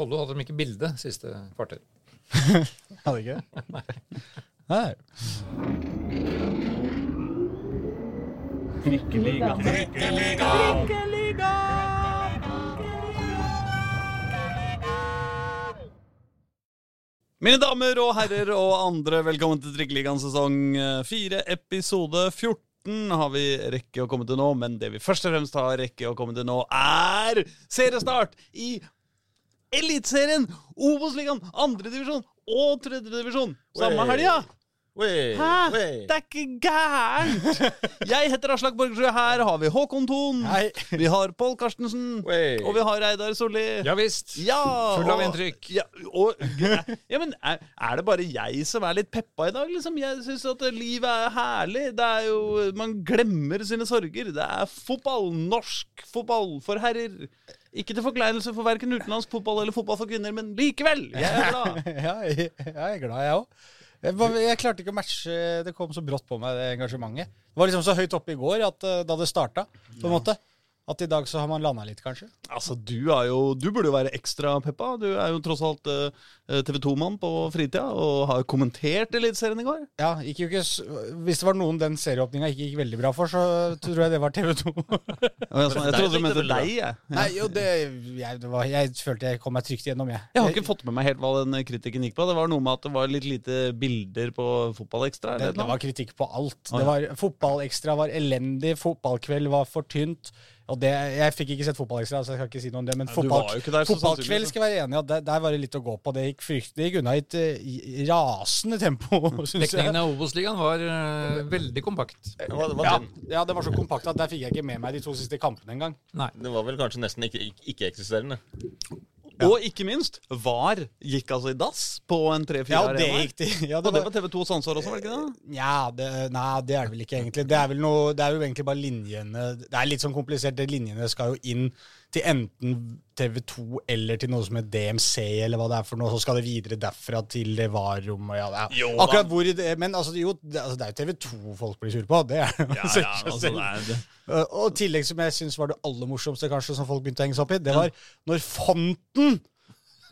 Follo hadde de ikke bilde siste kvarter. Hadde ikke det? Nei. Mine damer og herrer og andre, velkommen til Trikkeligaen sesong eh, 4, episode 14 har vi rekke å komme til nå. Men det vi først og fremst har rekke å komme til nå, er seriestart i Eliteserien! Obos-ligaen, andredivisjon og tredjedivisjon samme Wey. helga! Hæ? Det er ikke gærent! Jeg heter Aslak Borgersrud. Her har vi Håkon Thon. Hei. Vi har Pål Karstensen. Wey. Og vi har Reidar Solli. Ja visst. Ja, Full av inntrykk. Ja, og, ja, men er, er det bare jeg som er litt peppa i dag? Liksom? Jeg syns at livet er herlig. Det er jo, Man glemmer sine sorger. Det er fotball. Norsk fotball for herrer. Ikke til forkleinelse for verken utenlandsk fotball eller fotball for kvinner, men likevel! Jeg er glad. Ja, jeg, jeg er glad, jeg òg. Jeg, jeg klarte ikke å matche Det kom så brått på meg, det engasjementet. Det var liksom så høyt oppe i går at eh, da det starta, på en måte. At i dag så har man landa litt, kanskje. Altså, Du er jo, du burde jo være ekstra peppa. Du er jo tross alt TV 2-mann på fritida og har kommentert Eliteserien i går. Ja, gikk jo ikke, Hvis det var noen den serieåpninga ikke gikk veldig bra for, så tror jeg det var TV 2. Og Jeg, jeg, trodde du mente deg, jeg. Nei, jo, det, jeg, det var, jeg følte jeg kom meg trygt gjennom, jeg. Jeg har ikke fått med meg helt hva den kritikken gikk på. Det var noe med at det var litt lite bilder på Fotballekstra. Det, det var kritikk på alt. Det ja. var, Fotballekstra var elendig, fotballkveld var for tynt. Og det, Jeg fikk ikke sett Fotballekstra, så jeg skal ikke si noe om det. Men fotball, der, fotballkveld skal jeg være enig i at der, der var det litt å gå på. Det gikk, fryktelig det gikk unna i et uh, rasende tempo, syns jeg. Dekningen av Obos-ligaen var uh, veldig kompakt. Var, var Ja, ja, det var så kompakt at der fikk jeg ikke med meg de to siste kampene engang. Det var vel kanskje nesten ikke- ikke- ikke-eksisterende. Og ikke minst, VAR gikk altså i dass på en tre-fire Ja, og det gikk de. Ja, Og det det var var, TV2 Sansar også, var det ikke det? ja, det, nei, det er det vel ikke egentlig. Det er, vel noe, det er jo egentlig bare linjene Det er litt sånn komplisert. Linjene skal jo inn til enten TV2 eller til noe som er DMC, eller hva det er for noe. Så skal det videre derfra til det VAR-rommet. Ja, det er- Jo akkurat hvor i det Men altså, jo, det, altså, det er jo TV2 folk blir sure på. Det er Ja, ja, altså, det er det. Og tillegg som jeg syns var det aller morsomste, kanskje, som folk begynte å henge seg opp i, det var når fonten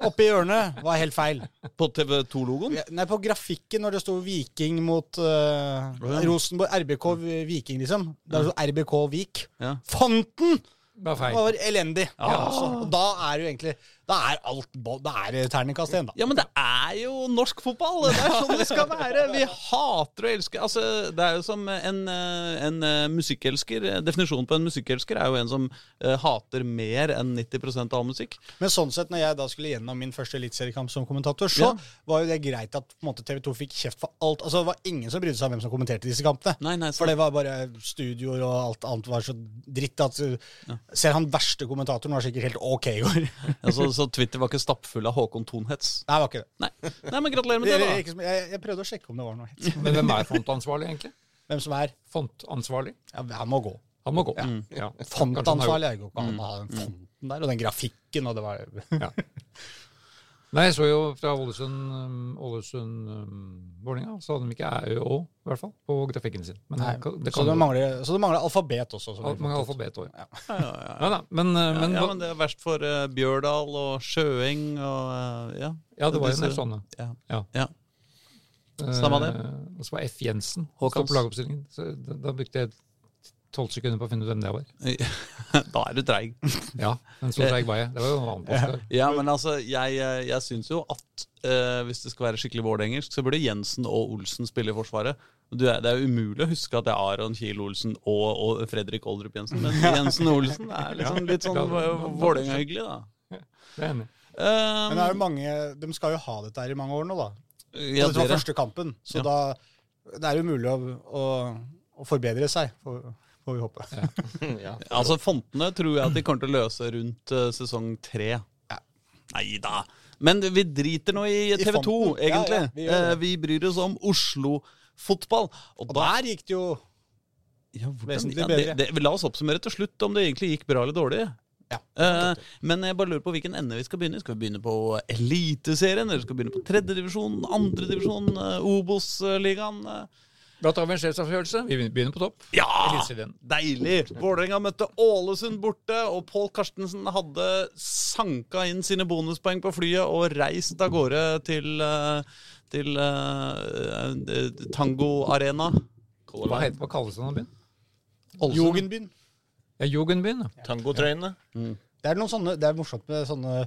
oppi hjørnet var helt feil. På TV2-logoen? Nei, på grafikken når det sto Viking mot uh. Rosenborg, RBK Viking, liksom. Der sto RBK Vik. Ja. Fonten var feil. Det var elendig. Ja, altså. Og da er jo egentlig Da er alt Da er terningkast igjen, da. Ja, men det er jo norsk fotball! Det er sånn det skal være! Vi hater og elsker Altså, Det er jo som en, eh, en eh, musikkelsker. Definisjonen på en musikkelsker er jo en som eh, hater mer enn 90% av all musikk. Men sånn sett, når jeg da skulle gjennom min første eliteseriekamp som kommentator, så Ja. var jo det greit at TV 2 fikk kjeft for alt. Altså, Det var ingen som brydde seg om hvem som kommenterte disse kampene. Nei, nei, For det var bare studioer og alt annet var så dritt at ja. Selv han verste kommentatoren var sikkert helt ok i går. altså, så Twitter var ikke stappfull av Håkon Thon-hets. Nei, det var ikke det. Nei. nei, men gratulerer med det, da. Jeg, jeg, jeg prøvde å sjekke om det var noe hets. Men hvem er fontansvarlig, egentlig? Hvem som er Fontansvarlig? Ja, han må gå. Han må gå. Ja. Kanskje han Fontansvarlig er jo ikke han. å ha den fonten der, og den grafikken, og det var Ja. Nei, jeg så jo fra Ålesund, um, um, så hadde de ikke æ, ø, å, i hvert fall, på grafikken sin. Men Nei, det kan, det så, kan det mangler, så det mangler alfabet også. al- mange alfabet også, Ja. Ja, ja, ja. Nei men, uh, Ja, men, ja, men det er verst for uh, Bjørdal og Sjøeng og uh, ja. ja, det var jo en del sånne. Ja. Ja. Ja. Samme det. Eh, Og så var F. Jensen Håkans. på lagoppstillingen. Da brukte jeg tolv sekunder på å finne ut hvem det var. da er du treig. Ja, men så treig var jeg. Det var jo en annen post. Ja, men altså, jeg, jeg, jeg syns jo at eh, hvis det skal være skikkelig vårdengelsk, så burde Jensen og Olsen spille i Forsvaret. Du det er jo umulig å huske at det er Aron Kiel Olsen og, og Fredrik Oldrup Jensen, men Jensen og Olsen er liksom litt sånn. Vålerenga-hyggelig, da. Det er enig. Um, Men det er jo mange, de skal jo ha dette her i mange år nå, da. ja, dette var første kampen, så Ja. da det er jo mulig å, å, å forbedre seg, får, får vi håpe. ja. Altså, Fontene tror jeg at de kommer til å løse rundt uh, sesong tre. Ja. Nei da. Men vi driter nå i TV 2, egentlig. Ja, ja, vi. Eh, vi bryr oss om Oslo-fotball. Og, Og da der gikk det jo ja, hvordan, det, bedre. det, La oss oppsummere til slutt om det egentlig gikk bra eller dårlig. Ja. Eh, men jeg bare lurer på hvilken ende vi skal begynne. Skal vi begynne på Eliteserien, eller skal vi begynne på tredjedivisjon, andredivisjon, uh, Obos-ligaen? Uh, Da tar vi en sjefsavgjørelse. Vi begynner på topp. Ja! Deilig! Vålerenga møtte Ålesund borte, og Pål Karstensen hadde sanka inn sine bonuspoeng på flyet og reist av gårde til, eh, til uh, Tango Arena. Hva, heter, det, kalles den byen? Jugendbyen. Ja, Jugendbyen. ja. Tangotrøyene. Det er, noen sånne, det er morsomt med sånne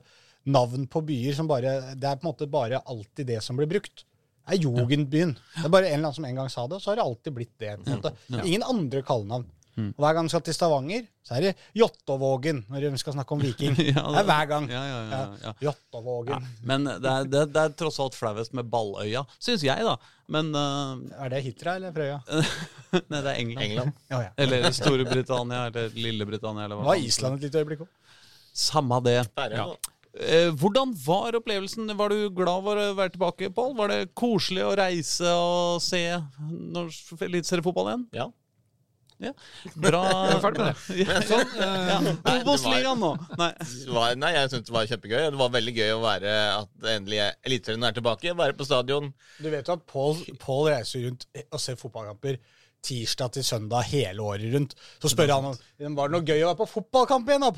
navn på byer som bare Det er på en måte bare alltid det som blir brukt. Det er Jugendbyen. Det er bare en eller annen som en gang sa det, og så har det alltid blitt det. en måte. Ingen andre kallenavn. Og Hver gang vi skal til Stavanger, så er det Jåttåvågen når vi skal snakke om Viking. Det er hver gang. Ja, ja, ja, ja. Jåttåvågen. Men det er, det, det er tross alt flauest med Balløya, syns jeg, da. Men uh, Er det Hitra eller Frøya? Nei, det er England. England. Ja, ja. Eller Storbritannia, eller Lille-Britannia, eller hva var. Island et lite øyeblikk òg. Samme det. Ja. Eh, hvordan var opplevelsen? Var du glad for å være tilbake, Pål? Var det koselig å reise og se norsk eliteseriefotball igjen? Ja. Ja. Bra. Jeg er ferdig med det. Ja. Sånn, eh, Ja. Obos-ligaen nå! Nei. Var, nei, jeg syntes det var kjempegøy. Det var veldig gøy å være at endelig Eliteserien er tilbake. Være på stadion. Du vet jo at Paul, Paul reiser rundt og ser fotballkamper tirsdag til søndag hele året rundt. Så spør han om var det noe gøy å være på fotballkamp igjen. da,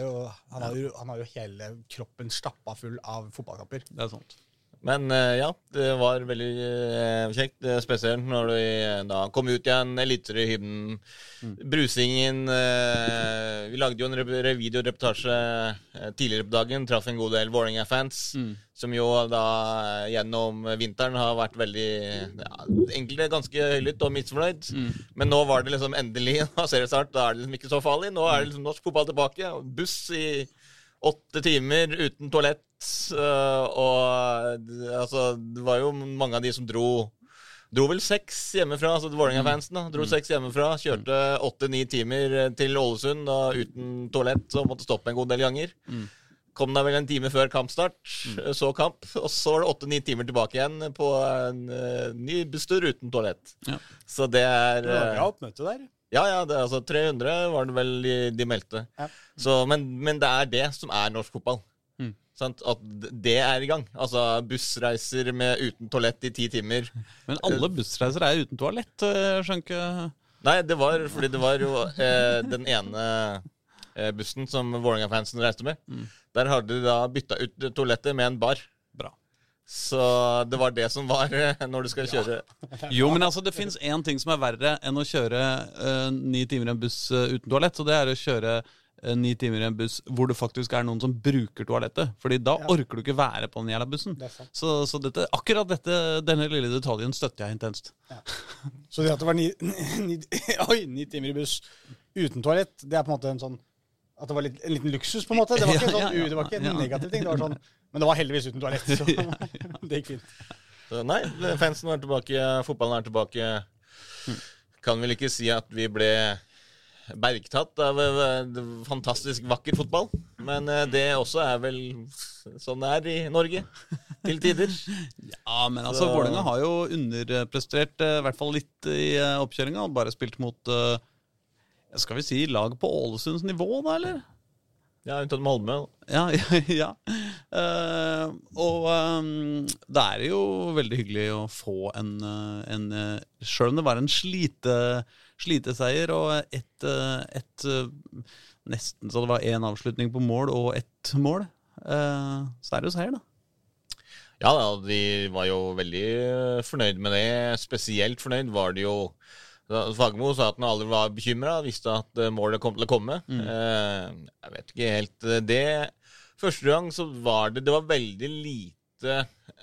jo. Han, han, han har jo hele kroppen stappa full av fotballkamper. Det er sant. Men eh, ja, det var veldig eh, kjekt. eh, Spesielt når vi da kom ut igjen, eliteseriehymnen, brusingen eh, Vi lagde jo en re- re- videoreportasje tidligere på dagen. Traff en god del Vålerenga-fans. Som jo da gjennom vinteren har vært veldig ja, Egentlig ganske høylytt og misfornøyd. Men nå var det liksom endelig Nå ser det snart, da er det liksom ikke så farlig. Nå er det liksom norsk fotball tilbake. Buss i åtte timer uten toalett. øh, og altså, det var jo mange av de som dro Dro vel seks hjemmefra, altså Vålerenga-fansen. Dro Dro seks hjemmefra, Kjørte åtte-ni timer eh, til Ålesund da, uten toalett og måtte stoppe en god del ganger. Kom da vel en time før kampstart, så kamp. Og så var det åtte-ni timer tilbake igjen på en uh, ny busstur uten toalett. Ja. Så det er Det var eh, bra oppmøte der. Ja, ja, det, altså 300 var det vel de, de meldte. Ja. Så, men, men det er det som er norsk fotball. Mm. Sant? At det er i gang. Altså bussreiser med, uten toalett i ti timer. Men alle bussreiser er uten toalett. eh, Skjønner ikke Nei, det var fordi det var jo eh, den ene eh, bussen som Vålerenga-fansen reiste med. Der hadde de da bytta ut toalettet med en bar. Så det var det som var eh, når du skal kjøre Jo, men altså, det fins én ting som er verre enn å kjøre uh, ni timer i en buss uh, uten toalett, og det er å kjøre uh, ni timer i en buss hvor det faktisk er noen som bruker toalettet. Fordi da Ja. orker du ikke være på den jævla bussen. Det. Så, så dette, akkurat dette, denne lille detaljen støtter jeg intenst. Så det at det var ni, ni, oi, ni timer i buss uten toalett, det er på en måte en sånn at det var litt, en liten luksus, på en måte. Det var ikke en, sånn, Ja, ja, ja. det var ikke en Ja. negativ ting. det var sånn, Men det var heldigvis uten toalett, så det gikk fint. Så nei, fansen er tilbake, fotballen er tilbake. Kan vel ikke si at vi ble bergtatt av fantastisk vakker fotball. Men eh, det også er vel sånn det er i Norge til tider. Ja, men altså, Så- Vålerenga har jo underprestert, eh, i hvert fall litt i eh, oppkjøringa. Bare spilt mot Skal vi si lag på Ålesunds nivå, da, eller? Ja, unntatt Malmö. Ja, ja. ja. Eh, og um, det er jo veldig hyggelig å få en, uh, en uh, Sjøl om det var en slite, sliteseier og et, eh, et eh, Nesten så det var én avslutning på mål og ett mål, uh, så er det jo seier, da. Ja, da, de var jo veldig eh, fornøyd med det. Spesielt fornøyd var de jo Fagermo sa at han aldri var bekymra, visste at eh, målet kom til å komme. Eh, jeg vet ikke helt eh, det. Første gang så var det Det var veldig lite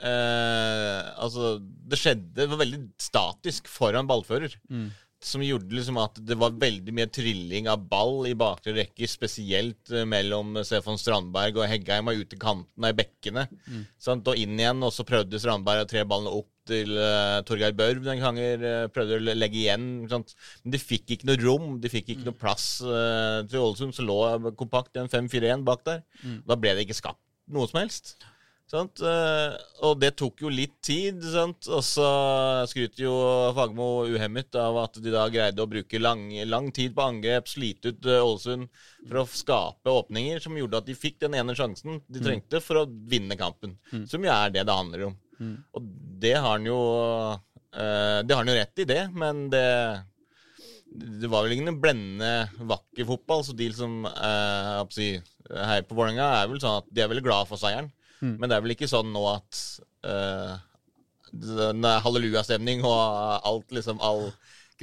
eh, Altså, det skjedde Det var veldig statisk foran ballfører. Som gjorde liksom at det var veldig mye trilling av ball i bakre rekker, spesielt eh, mellom Stefan Strandberg og Heggheim og ut i kantene i bekkene. Sant? Og inn igjen, og så prøvde Strandberg å tre ballene opp til uh, Torgeir Børv den gangen uh, prøvde å legge igjen. Men de fikk ikke noe rom, de fikk ikke noe plass uh, til Ålesund, som lå kompakt i en 5-4-1 bak der. Da ble det ikke skapt noe som helst. Sant? Eh, og det tok jo litt tid, sant? og så skryter jo Fagermo uhemmet av at de da greide å bruke lang, lang tid på angrep, slite ut eh, Ålesund for å skape åpninger som gjorde at de fikk den ene sjansen de trengte for å vinne kampen. Som jo er det det handler om. Og det har han jo Eh, det har han jo rett i, det, men det det var vel ingen blendende vakker fotball, så de som eh, si, heier på Vålerenga, er vel sånn at de er veldig glad for seieren. Mm. Men det er vel ikke sånn nå at eh, det er hallelujastemning og alt liksom all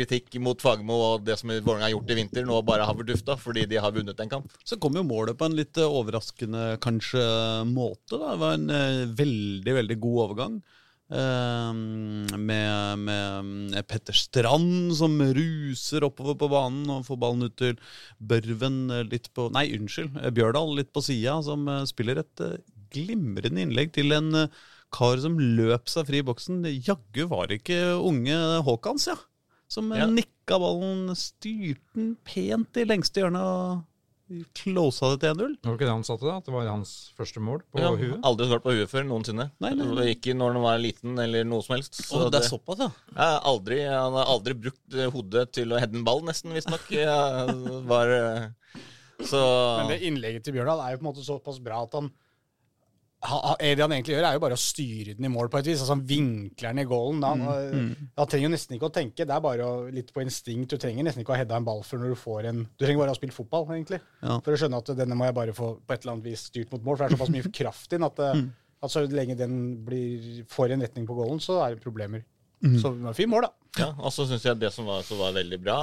kritikk mot Fagermo og det som Vålerenga har gjort i vinter, nå bare har fordufta fordi de har vunnet en kamp. Så kom jo målet på en litt eh, overraskende kanskje måte. da. Det var en eh, veldig, veldig god overgang. Eh, med, med Petter Strand som ruser oppover på banen og får ballen ut til Børven eh, litt på Nei, unnskyld. eh, Bjørdal litt på sida, som eh, spiller et eh, glimrende innlegg til en eh, kar som løp seg fri i boksen. Jaggu var ikke unge Haakons, ja. Som Ja. nikka ballen, styrte den pent i lengste hjørne og closa det til 1-0. Var det ikke det han satte, da? At det var hans første mål på Ja, huet? aldri svart på huet før noensinne. Nei, nei, nei. Ikke når han var liten eller noe som helst. Og det er såpass, ja. Ja, aldri, han har aldri brukt eh, hodet til å heade en ball, nesten, visstnok. Ja, var, eh, så Men det innlegget til Bjørdal er jo på en måte såpass bra at han ha- ha- det han egentlig gjør, er jo bare å styre den i mål på et vis. Altså Han vinkler den i goalen. Han, Han, han trenger jo nesten ikke å tenke. Det er bare å, litt på instinkt. Du trenger nesten ikke å ha heada en ball før når du får en Du trenger bare å ha spilt fotball, egentlig. Ja. For å skjønne at denne må jeg bare få på et eller annet vis styrt mot mål. For det er såpass mye kraft i den at, eh, at så lenge den blir, får en retning på goalen, så er det problemer. Så det var fint mål, da. Ja, og så syns jeg det som var, som var veldig bra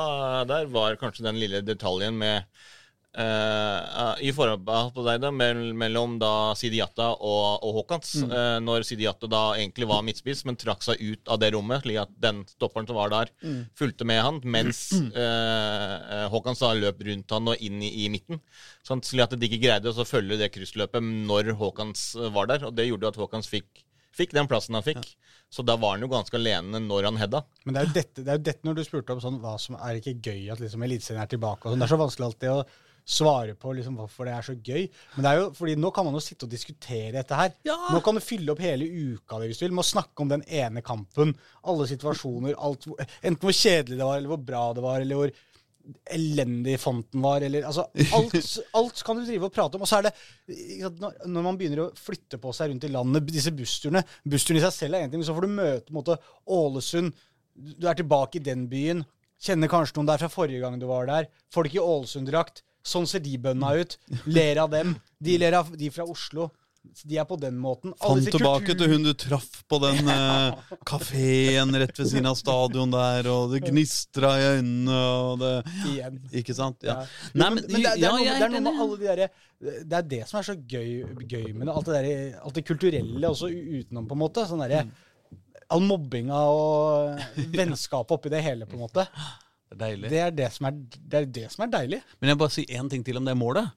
der, var kanskje den lille detaljen med eh, I forhold på deg da, mellom da Sidiata og, og Haakons. eh, når Sidiata da egentlig var midtspiss, men trakk seg ut av det rommet, slik at den stopperen som var der, fulgte med han, mens uh, Haakons da løp rundt han og inn i, i midten. Sånn, slik at de ikke greide å følge det kryssløpet når Haakons var der. Og det gjorde at Haakons fikk, fikk den plassen han fikk. Så da var han jo ganske alene når han hedda. Men det er jo dette, det er jo dette når du spurte om sånn, hva som er ikke gøy at liksom Eliteserien er tilbake. og sånn. Det er så vanskelig alltid å svare på liksom, hvorfor det er så gøy. Men det er jo, fordi nå kan man jo sitte og diskutere dette her. Ja. Nå kan du fylle opp hele uka det hvis du vil, med å snakke om den ene kampen. Alle situasjoner. Alt, enten hvor kjedelig det var, eller hvor bra det var, eller hvor elendig fonten var, eller altså alt, alt kan du drive og prate om. Og så er det når, når man begynner å flytte på seg rundt i landet, disse bussturene Bussturene i seg selv er én ting, men så får du møte måte, Ålesund. Du er tilbake i den byen. Kjenner kanskje noen der fra forrige gang du var der. Folk i Ålesund-drakt. Sånn ser de bøndene ut. Ler av dem. De ler av de fra Oslo. De er på den måten. Alle Fant tilbake til hun du traff på den uh, kafeen rett ved siden av stadion der, og det gnistra i øynene, og det Igjen. Ikke sant? Ja. Ja. Nei, men, men, det, det, er noe, det er er noe med alle de derre Det er det som er så gøy, gøy med det. Alt det, der, alt det kulturelle også utenom, på en måte. Sånn derre All mobbinga og vennskapet oppi det hele, på en måte. Det er deilig. Det er det som er, det er, det som er deilig. Men jeg bare si én ting til om det målet.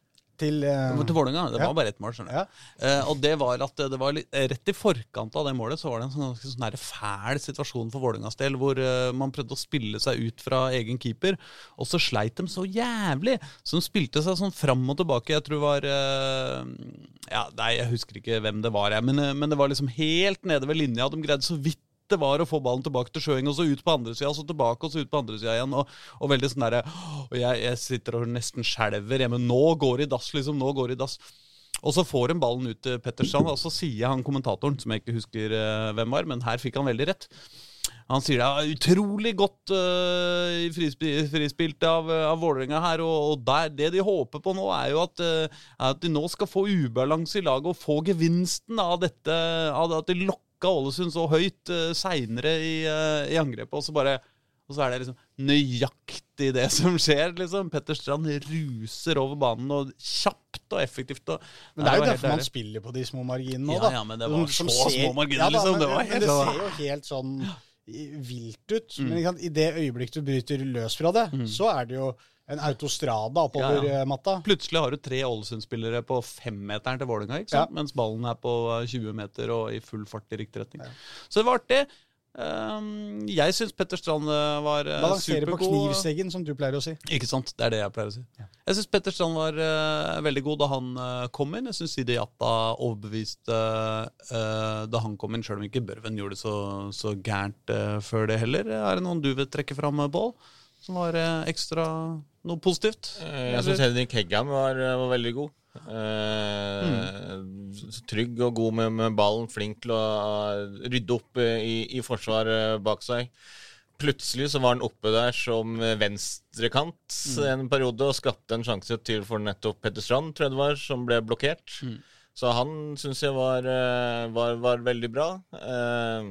Til, uh, Til Vålerenga. Det Ja. var bare ett mål, skjønner du. Ja. Uh, og det var at det var litt, rett i forkant av det målet så var det en sånn, sånn her fæl situasjon for Vålerengas del, hvor uh, man prøvde å spille seg ut fra egen keeper, og så sleit de så jævlig. Så de spilte seg sånn fram og tilbake. Jeg tror det var Ja, nei, jeg husker ikke hvem det var, jeg, men, men det var liksom helt nede ved linja. De greide så vidt det var å få ballen tilbake til Sjøeng, og så ut på andre sida, så tilbake, og så ut på andre sida igjen. Og, og veldig sånn derre Og jeg, jeg sitter og nesten skjelver hjemme. Nå går det i dass, liksom. Nå går det i dass. Og så får han ballen ut til Petterstrand, og så sier han kommentatoren, som jeg ikke husker eh, hvem var, men her fikk han veldig rett. Han sier det er utrolig godt uh, frispilt, frispilt av, av Vålerenga her, og, og der, det de håper på nå, er jo at, eh, er at de nå skal få ubalanse i laget og få gevinsten av dette, av at de lokka Ålesund så høyt uh, seinere i, uh, i angrepet, og så bare og så er det liksom nøyaktig det som skjer. liksom. Petter Strand ruser over banen, og kjapt og effektivt. Og, Men det er jo derfor man spiller på de små marginene òg, Ja, da. ja, men det var som så ser- små marginer, Ja da, liksom. Men, Det var men det ser jo helt sånn vilt ut. Mm. Men i det øyeblikk du bryter løs fra det, så er det jo en autostrada oppover Ja, ja. eh, matta. Plutselig har du tre Ålesund-spillere på femmeteren til Vålerenga, ja. mens ballen er på 20 meter og i full fart i riktig retning. Så det var artig. Um, jeg syns Petter Strand eh, var uh, Balansere på knivseggen, som du pleier å si. Ikke sant? Det er det jeg pleier å si. Jeg syns Petter Strand var uh, veldig god da han uh, kom inn. Jeg syns Idiata overbeviste eh, da han kom inn, sjøl om ikke Børven gjorde det så, så gærent eh, før det heller. Er det noen du vil trekke fram, Bål, som var eh, ekstra noe positivt? Eh, Jeg syns Henrik Heggheim var, var veldig god. Eh, s- trygg og god med, med ballen. Flink til å rydde opp eh, i, i forsvaret bak seg. Plutselig så var han oppe der som venstrekant venstrekant en periode og skapte en sjanse til for nettopp Petter Strand, tror jeg det var, som ble blokkert. Så han syns jeg var, eh, var, var veldig bra. Eh,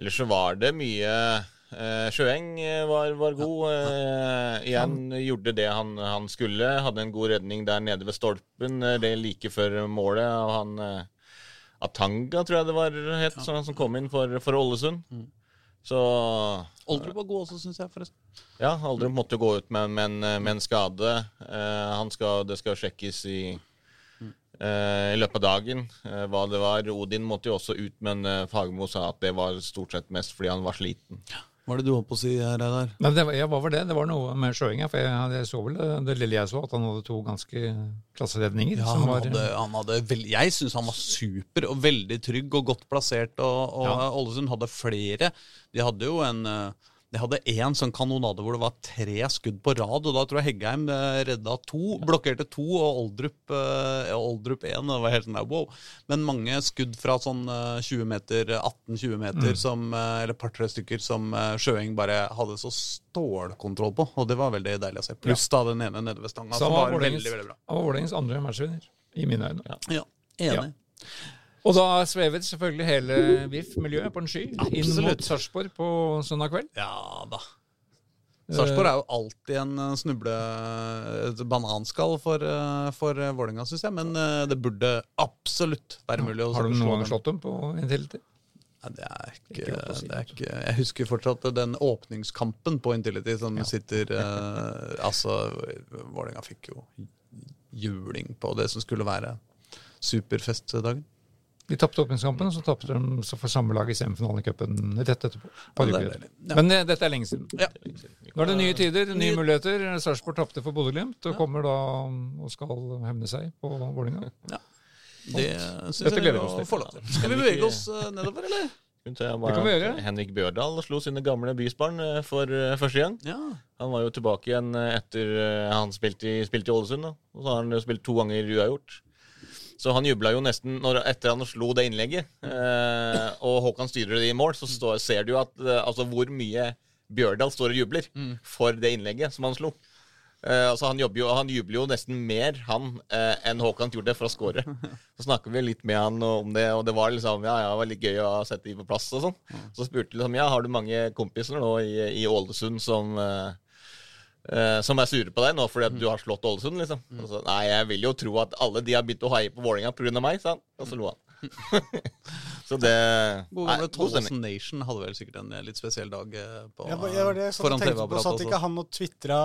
ellers så var det mye eh, Sjøeng eh, var, var god. Eh, igjen gjorde det han, han skulle. Hadde en god redning der nede ved stolpen. eh, det like før målet av han eh, Atanga, tror jeg det var het, som, som kom inn for, for Ålesund. Så Oldrup var god også, syns jeg, forresten. ja, Aldrup måtte gå ut med, med, en, med en skade. Eh, han skal, det skal sjekkes i, eh, i løpet av dagen eh, hva det var. Odin måtte jo også ut, men eh, Fagermo sa at det var stort sett mest fordi han var sliten. Hva er det du holdt på å si, Reidar? Det var, ja, hva var det? Det var noe med Sjøeng. For jeg, jeg så vel det, det lille jeg så, at han hadde to ganske klasseredninger. Ja, han var, hadde, han hadde veld, jeg syns han var super og veldig trygg og godt plassert. Og, og Ja. Ålesund hadde flere. De hadde jo en eh, De hadde én sånn kanonade hvor det var tre skudd på rad, og da tror jeg Heggheim eh, redda to. Blokkerte to, og Oldrup eh, Oldrup én. Det var helt sånn wow. Men mange skudd fra sånn eh, 20 meter, 18-20 meter, som, eh, eller par-tre stykker, som eh, Sjøeng bare hadde så stålkontroll på. Og det var veldig deilig å se. Pluss da den ene nede ved stanga, så han var var veldig, veldig bra. han var Vålerengens andre matchvinner, i mine øyne. Ja, enig. Og da svevet selvfølgelig hele VIF-miljøet på en sky inn mot Sarpsborg på søndag kveld. Ja da. Sarpsborg er jo alltid en eh, snuble et bananskall for, eh, for eh, Vålerenga, syns jeg. Men det burde absolutt være mulig å Har du noen gang slått dem på Intility? Nei, det er ikke, si, det er ikke Jeg husker fortsatt den åpningskampen på Intility som sitter eh, Altså, Vålerenga fikk jo juling på det som skulle være superfestdagen. De tapte åpningskampen, og så tapte de så for samme lag i semifinalen i cupen rett etterpå. Ja, det. Ja. Men det, dette er lenge siden. Ja. Nå er det nye tider, nye Nye- muligheter. Sarpsborg tapte for Bodø-Glimt og kommer da og skal hevne seg på Vålerenga. Det syns jeg vi må til. få lov til. Skal vi bevege oss eh, nedover, eller? Henrik Bjørdal slo sine gamle bysbarn eh, for eh, første gang. Ja. Han var jo tilbake igjen eh, etter eh, han spilte i, spilte i Ålesund. da. Og så har han jo spilt to ganger uavgjort. Så han jubla jo nesten når, etter han slo det innlegget. Eh, og Håkan styrer det i mål, så står, ser du jo at eh, altså hvor mye Bjørdal står og jubler for det innlegget som han slo. Eh, altså han, jo, han jubler jo nesten mer, han, eh, enn Håkan gjorde for å score. Så snakker vi litt med han om det, og det var liksom, ja, ja, det var litt gøy å sette de på plass og sånn. Så spurte vi liksom, ja, har du mange kompiser nå i, i Ålesund som eh, eh, som er sure på deg nå fordi at du har slått Ålesund, liksom. Mm. Altså, Nei, jeg vil jo tro at alle de har begynt å haie på Vålerenga pga. meg, sa han. Og så lo han. så det God Nei, gamle stemning. Nation hadde vel sikkert en eh, litt spesiell dag eh, på, ja, var- jeg var det jeg foran TV-apparatet satt ikke han og tvitra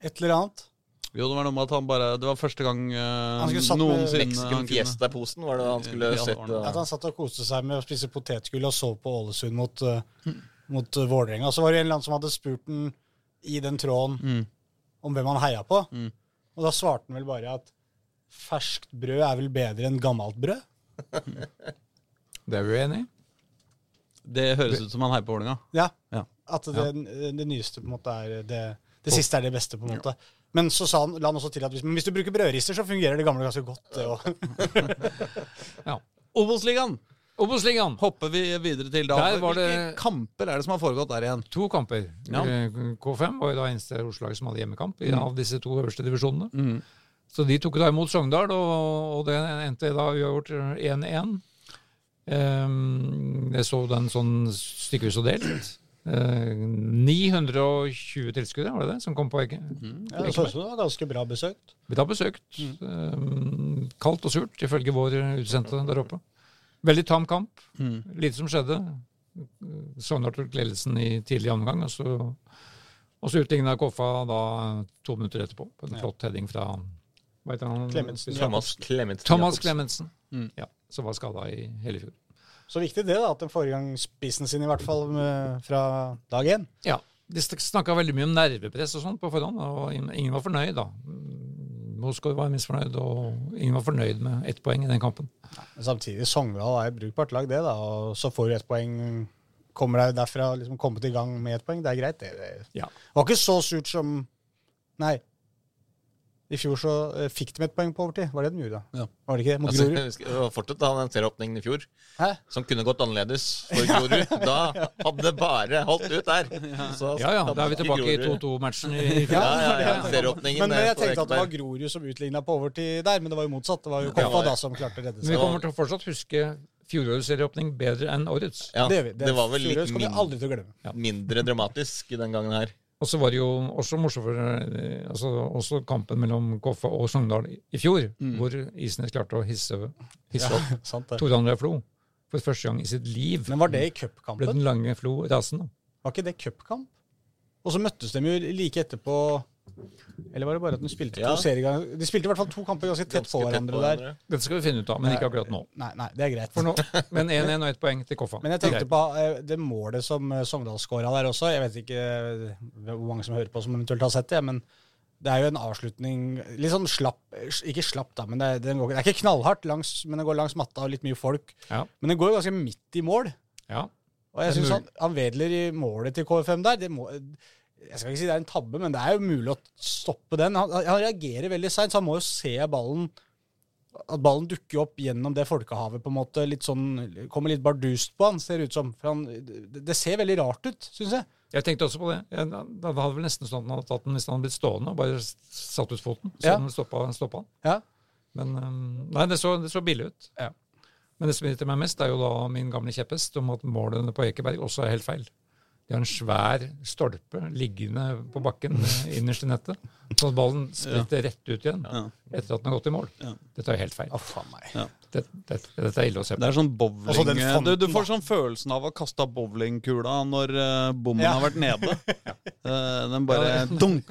et eller annet? Jo, det var noe med at han bare Det var første gang uh, Han skulle satt med noensinne Mexican Fiesta-posen var det han skulle Ja, sett. At han satt og koste seg med å spise potetgull og så på Ålesund mot, uh, mot uh, Vålerenga. Så var det en eller annen som hadde spurt den i den tråden Mm. om hvem han heia på. Mm. Og da svarte han vel bare at ferskt brød er vel bedre enn gammelt brød. Det er vi enig i. Det høres ut som han heier på Vålerenga. Ja. Ja. At det, det nyeste på en måte er det Det siste er det beste, på en måte. Men så sa han, la han også til at hvis, hvis du bruker brødrister, så fungerer det gamle ganske godt. Det, ja. Obos-ligaen Obos-ligaen. hopper vi videre til da. Der var Hvilke kamper er det som har foregått der igjen? To kamper. Ja. Eh, K5 var jo da eneste Oslo-lag som hadde hjemmekamp i, av disse to øverste divisjonene. Mm. Så de tok da imot Sogndal, og, og det endte da uavgjort 1-1. Um, jeg så den sånn stykkevis og delt. Uh, 920 tilskuere, var det det, som kom på Egge? ja, det så ut som det var ganske bra besøkt. Vi har besøkt. Um, kaldt og surt, ifølge vår utsendte der oppe. Veldig tam kamp. Mm. Lite som skjedde. Sogndal tok ledelsen i tidlig omgang, og så, og så utligna Koffa da to minutter etterpå på en Ja. flott heading fra hva heter han? Clemensen. Thomas Clementsen. Thomas Clementsen, Mm. Ja, som var skada i hele fjor. Så viktig det, da, at den forrige gang spissen sin, i hvert fall med, fra dag én. Ja, De snakka veldig mye om nervepress og sånn på forhånd, og ingen var fornøyd, da. Moskva var misfornøyd, og ingen var fornøyd med ett poeng i den kampen. Men samtidig, Sogndal er et brukbart lag, det, da. Og så får du ett poeng. Kommer deg derfra, liksom kommet i gang med ett poeng. Det er greit, det. Det Ja. var ikke så surt som Nei. I fjor så eh, fikk de et poeng på overtid. Var det de gjorde, da? Ja. Var det ikke det? Mot Altså, Grorud? det var fortsatt den serieåpningen i fjor Hæ? som kunne gått annerledes for Grorud. Da hadde det bare holdt ut der. Så Ja, ja, da er vi tilbake i 2-2-matchen i i Ja, fjor. ja, ja. Serieåpningen Men, men jeg tenkte at det var Grorud som utligna på overtid der, men det var jo motsatt. Det var jo Ja, Koffa det- da som klarte å redde Men vi kommer til å fortsatt huske fjorårets serieåpning bedre enn årets. Ja, Det gjør vi. det var vel litt Fjorårets kommer vi min, aldri til å glemme. mindre dramatisk den gangen her. Og så var det jo også morsomt for eh, altså, også kampen mellom Koffa og Sogndal i- fjor, fjor, hvor Isnes klarte å hisse, hisse opp ja, Tore Tor André Flo for første gang i sitt liv. Men var det i Ble den lange Flo rasende. Var ikke det cupkamp? Og så møttes de jo like etterpå Eller var det bare at de spilte Ja. to serier De spilte i hvert fall to kamper ganske tett Ganske på hverandre der. Dette skal vi finne ut av, men ikke akkurat nå. Nei, nei, det er greit. For nå men 1-1 og ett poeng til Koffa. Men jeg tenkte på eh, det målet som eh, Sogndal skåra der også. Jeg vet ikke eh, hvor mange som hører på som eventuelt har sett det, men det er jo en avslutning Litt sånn slapp Ikke slapp, da, men det, er- går, det er ikke knallhardt, langs, men det går langs matta og litt mye folk. Ja. Men den går jo ganske midt i mål. ja. Og jeg Det syns han, han vedler i målet til KFM der. Det må, jeg skal ikke si det er en tabbe, men det er jo mulig å stoppe den. Han, han reagerer veldig seint, så han må jo se ballen At ballen dukker opp gjennom det folkehavet, på en måte. Litt sånn, Kommer litt bardust på han, ser det ut som. For han, det, det ser veldig rart ut, syns jeg. Jeg tenkte også på det. Jeg, da hadde vel nesten sånn at han hadde tatt den hvis han hadde blitt stående og bare satt ut foten. Så Ja. hadde stoppa, stoppa han. Ja. Men um, nei, det så, det så billig ut. Ja. Men det som irriterer meg mest, er jo da min gamle kjepphest om at målene på Ekeberg også er helt feil. De har en svær stolpe liggende på bakken eh, innerst i nettet, så ballen spretter rett ut igjen Ja. etter at den har gått i mål. Ja. Dette er jo helt feil. Å, faen meg. Ja. Dette, er ille å se på. Det er sånn Altså, bowling fonten, du, du får sånn følelsen av å kaste bowlingkula når uh, bommen Ja. har vært nede. Eh, den bare dunk.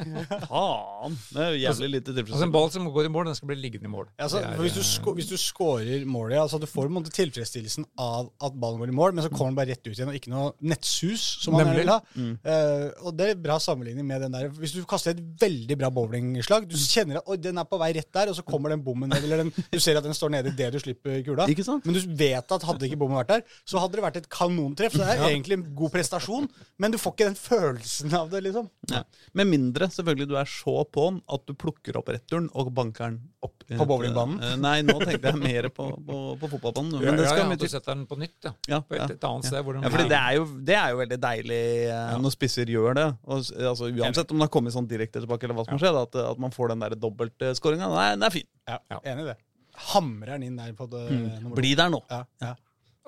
Faen! Det er jo jævlig lite Altså En ball som går i mål, den skal bli liggende i mål. Ja, altså, er, hvis, du eh, sko hvis du scorer målet, ja, altså du får måte tilfredsstillelsen av at ballen går i mål, men så kommer den bare rett ut igjen, og ikke noe nettsus, som man gjerne vil ha. Eh, og det er bra sammenligning med den der. Hvis du kaster et veldig bra bowlingslag, du kjenner at den er på vei rett der, og så kommer den bommen ned, eller den, du ser at den står nede idet du slipper kula. Ikke sant? Men du vet at hadde ikke bommen vært der, så hadde det vært et kanontreff. Så det er egentlig en god prestasjon, men du får ikke den følelsen av det, liksom. Ja. Med mindre selvfølgelig du er så på at du plukker opp returen og banker den opp. På bowlingbanen? eh, Nei, nå tenkte jeg mer på, på, på fotballbanen. ja, Men det ja, skal ja, mye du setter den på nytt, ja. Ja, På et, et annet sted hvor den Ja, fordi det er, jo, det er jo veldig deilig eh, når spisser gjør det. Og, altså, uansett om det har kommet sånn direkte tilbake, eller hva som har skjedd, at, at man får den der dobbeltskåringa. Nei, den er fin. Ja, Ja. Enig i det. Hamrer han inn der på det mm. Bli der nå. Ja, ja.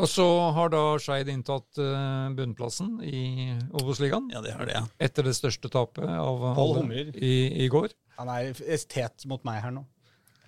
Og så har da Skeid inntatt uh, bunnplassen i Obos-ligaen. Ja, det har det, ja. Etter det største tapet av Pål alle Humrer. i, i går. Han er estet mot meg her nå.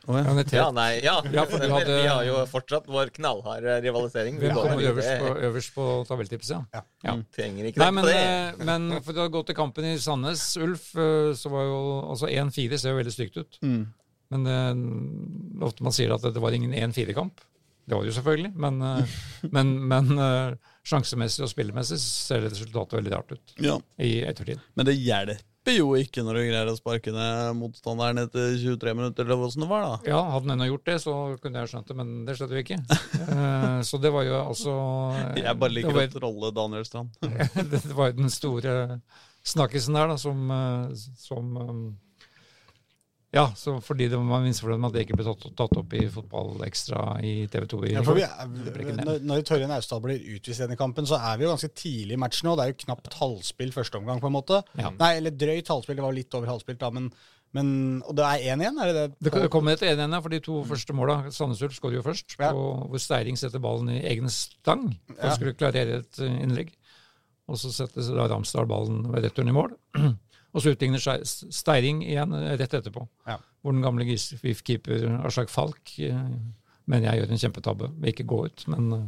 Oh, ja. Ja, nei, ja. Ja, hadde- Vi har jo fortsatt vår knallharde rivalisering. Vi kommer øverst på, øverst på tabelltipset? Ja. Ja. Trenger ikke Nei, men, det. eh, men for å gå til kampen i Sandnes, Ulf, eh, så var jo altså 1-4 ser jo veldig stygt ut. Mm. Men uh, ofte man sier at det var ingen 1-4-kamp. Det var det jo selvfølgelig, men, uh, men, men uh, sjansemessig og spillemessig ser resultatet veldig rart ut ja. i ettertid. Men det hjelper jo ikke når du greier å sparke ned motstanderen etter 23 minutter, eller åssen det var, da. Ja, hadde den ennå gjort det, så kunne jeg skjønt det, men det skjedde jo ikke. Så det var jo altså Jeg bare liker var, å trolle Daniel Strand. det var jo den store snakkisen der, da, som, som Ja, så fordi det var misfornøyd med at det ikke ble tatt, tatt opp i Fotballekstra i TV 2 i Ja, for vi er, når, når Torjen Austdal blir utvist i denne kampen, så er vi jo ganske tidlig i matchen nå. Det er jo knapt halvspill første omgang, på en måte. Ja. Nei, eller drøyt halvspill. Det var litt over halvspilt, da, men, men Og det er 1-1, er det det? Det kommer kom et 1-1 for de to første måla. Sandnes Ulf skårer jo først, Ja. og, hvor Steiring setter ballen i egen stang for Ja. å skulle klarere et innlegg. Og så setter da Ramsdal ballen ved returen i mål. Og så utligner Steiring igjen eh, rett etterpå. Ja. Hvor den gamle GIF-keeper Aslak Falk eh, mener jeg gjør en kjempetabbe ved ikke gå ut. Men eh,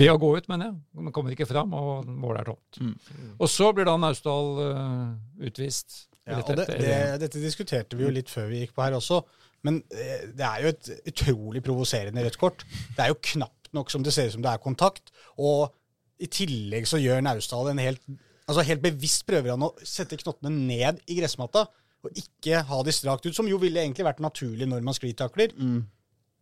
ved å gå ut, mener jeg. Men kommer ikke fram, og målet er tomt. Mm. Og så blir da Naustdal eh, utvist. Ja, og det, det, dette diskuterte vi jo litt før vi gikk på her også. Men eh, det er jo et utrolig provoserende rødt kort. Det er jo knapt nok som det ser ut som det er kontakt. Og i tillegg så gjør Naustdal en helt Altså helt bevisst prøver han å sette knottene ned i gressmatta og ikke ha de strakt ut, som jo ville egentlig vært naturlig når man sklitakler.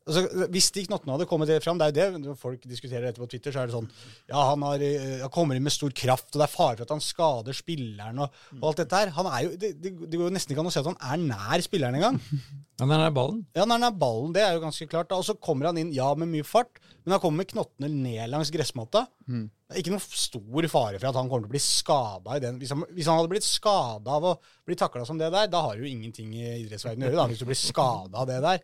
altså, Hvis de knottene hadde kommet fram, det er jo det folk diskuterer dette på Twitter, så er det sånn Ja, han, har, eh, han kommer inn med stor kraft, og det er fare for at han skader spilleren og, og alt dette her. Han er jo, det, det, går jo nesten ikke an å se at han er nær spilleren engang. Han er nær ballen. Ja, han er nær ballen, det er jo ganske klart. Og så kommer han inn, ja, med mye fart, men han kommer med knottene ned langs gressmatta. Det er ikke noe stor fare for at han kommer til å bli skada i den. Hvis han, hvis han hadde blitt skada av å bli takla som det der, da har du jo ingenting i idrettsverdenen å gjøre, da, hvis du blir skada av det der.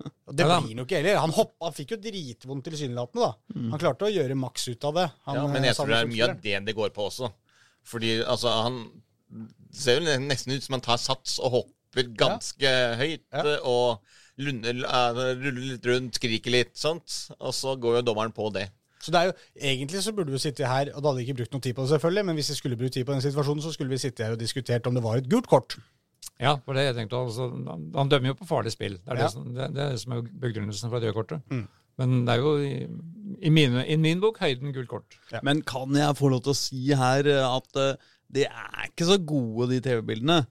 Og det Ja, blir han jo ikke heller. Han, hopp, han fikk jo dritvondt tilsynelatende, da. Han klarte å gjøre maks ut av det. Han, Ja, men eh, jeg tror det er mye av det det går på også. Fordi altså, han ser jo nesten ut som han tar sats og hopper ganske høyt. Ja. Og lunder, eh, ruller litt rundt, skriker litt, sånt. Og så går jo dommeren på det. Så det er jo, Egentlig så burde vi sitte her, og da hadde vi ikke brukt noe tid på det, selvfølgelig, men hvis vi skulle brukt tid på den situasjonen, så skulle vi sitte her og diskutert om det var et gult kort. Ja, for det jeg tenkte altså, han, han dømmer jo på farlig spill. Det er, Ja. det, som, det, det er det som er begrunnelsen for det røde kortet. Mm. Men det er jo i, i, mine, i min bok høyden gult kort. Men kan jeg få lov til å si her eh, at uh, det er ikke så gode, de TV-bildene.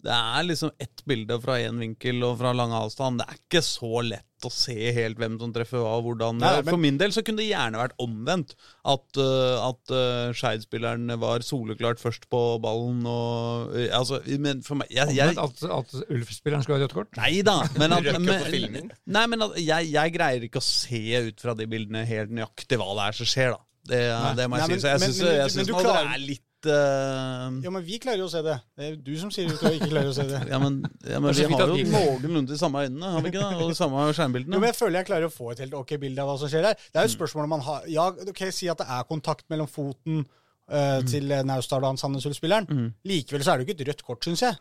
Det er liksom ett bilde fra én vinkel og fra lang avstand. Det er ikke så lett å se helt hvem som treffer hva og hvordan. Nei, men- For min del så kunne det gjerne vært omvendt. At, uh, at uh, Skeid-spilleren var soleklart først på ballen og uh, Altså, men for meg jeg, jeg, Men at, at Ulf-spilleren skulle ha rødt kort? Nei da. Men, at, men, nei, men at jeg, jeg greier ikke å se ut fra de bildene helt nøyaktig hva det er som skjer, da. Det, det må jeg Nei, si. Så jeg syns det er litt eh, Ja, men vi klarer jo å se det. Det er du som sier du ikke klarer å se det. ja, men, ja, men vi har jo noenlunde de samme øynene, har vi ikke det? Og de samme skjermbildene. Jo, men jeg føler jeg klarer å få et helt ok bilde av hva som skjer her. Det er Mm. jo et spørsmål om man har Ja, ok, si at det er kontakt mellom foten eh, Mm. til eh, Naustdal og han Sandnes Ull-spilleren. Likevel så er det jo ikke et rødt kort, syns jeg.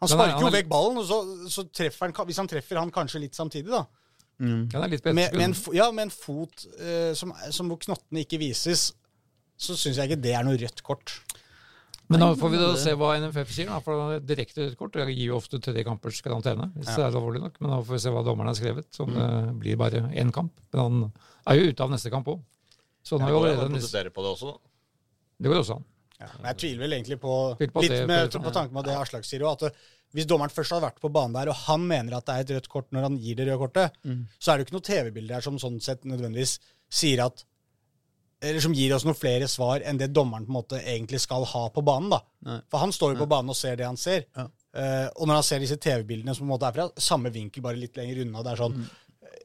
Han sparker jo han- vekk ballen, og så, så treffer han Hvis han treffer han kanskje litt samtidig, da. Mm. Ja, det er litt på Med, med, en, ja, med en fot uh, som, som hvor knottene ikke vises, så syns jeg ikke det er noe rødt kort. Men da får vi da se hva NFF sier, da, for det direkte rødt kort. Jeg gir jo ofte tre kampers karantene, hvis det er alvorlig nok. Men da får vi se hva dommeren har skrevet. Så Mm. det blir bare én kamp. Men han er jo ute av neste kamp òg. Så han Det har jo allerede protestere på det også, da. Det går også an. Men jeg tviler vel egentlig på, på litt det- med, på tanke med det Aslak sier òg, at hvis dommeren først hadde vært på banen der, og han mener at det er et rødt kort når han gir det røde kortet, så er det jo ikke noe TV-bilde her som sånn sett nødvendigvis sier at eller som gir oss noen flere svar enn det dommeren på en måte egentlig skal ha på banen. da. Nei. For han står jo på banen og ser det han ser. Ja. Uh, og når han ser disse TV-bildene som på en måte er fra samme vinkel, bare litt lenger unna, det er sånn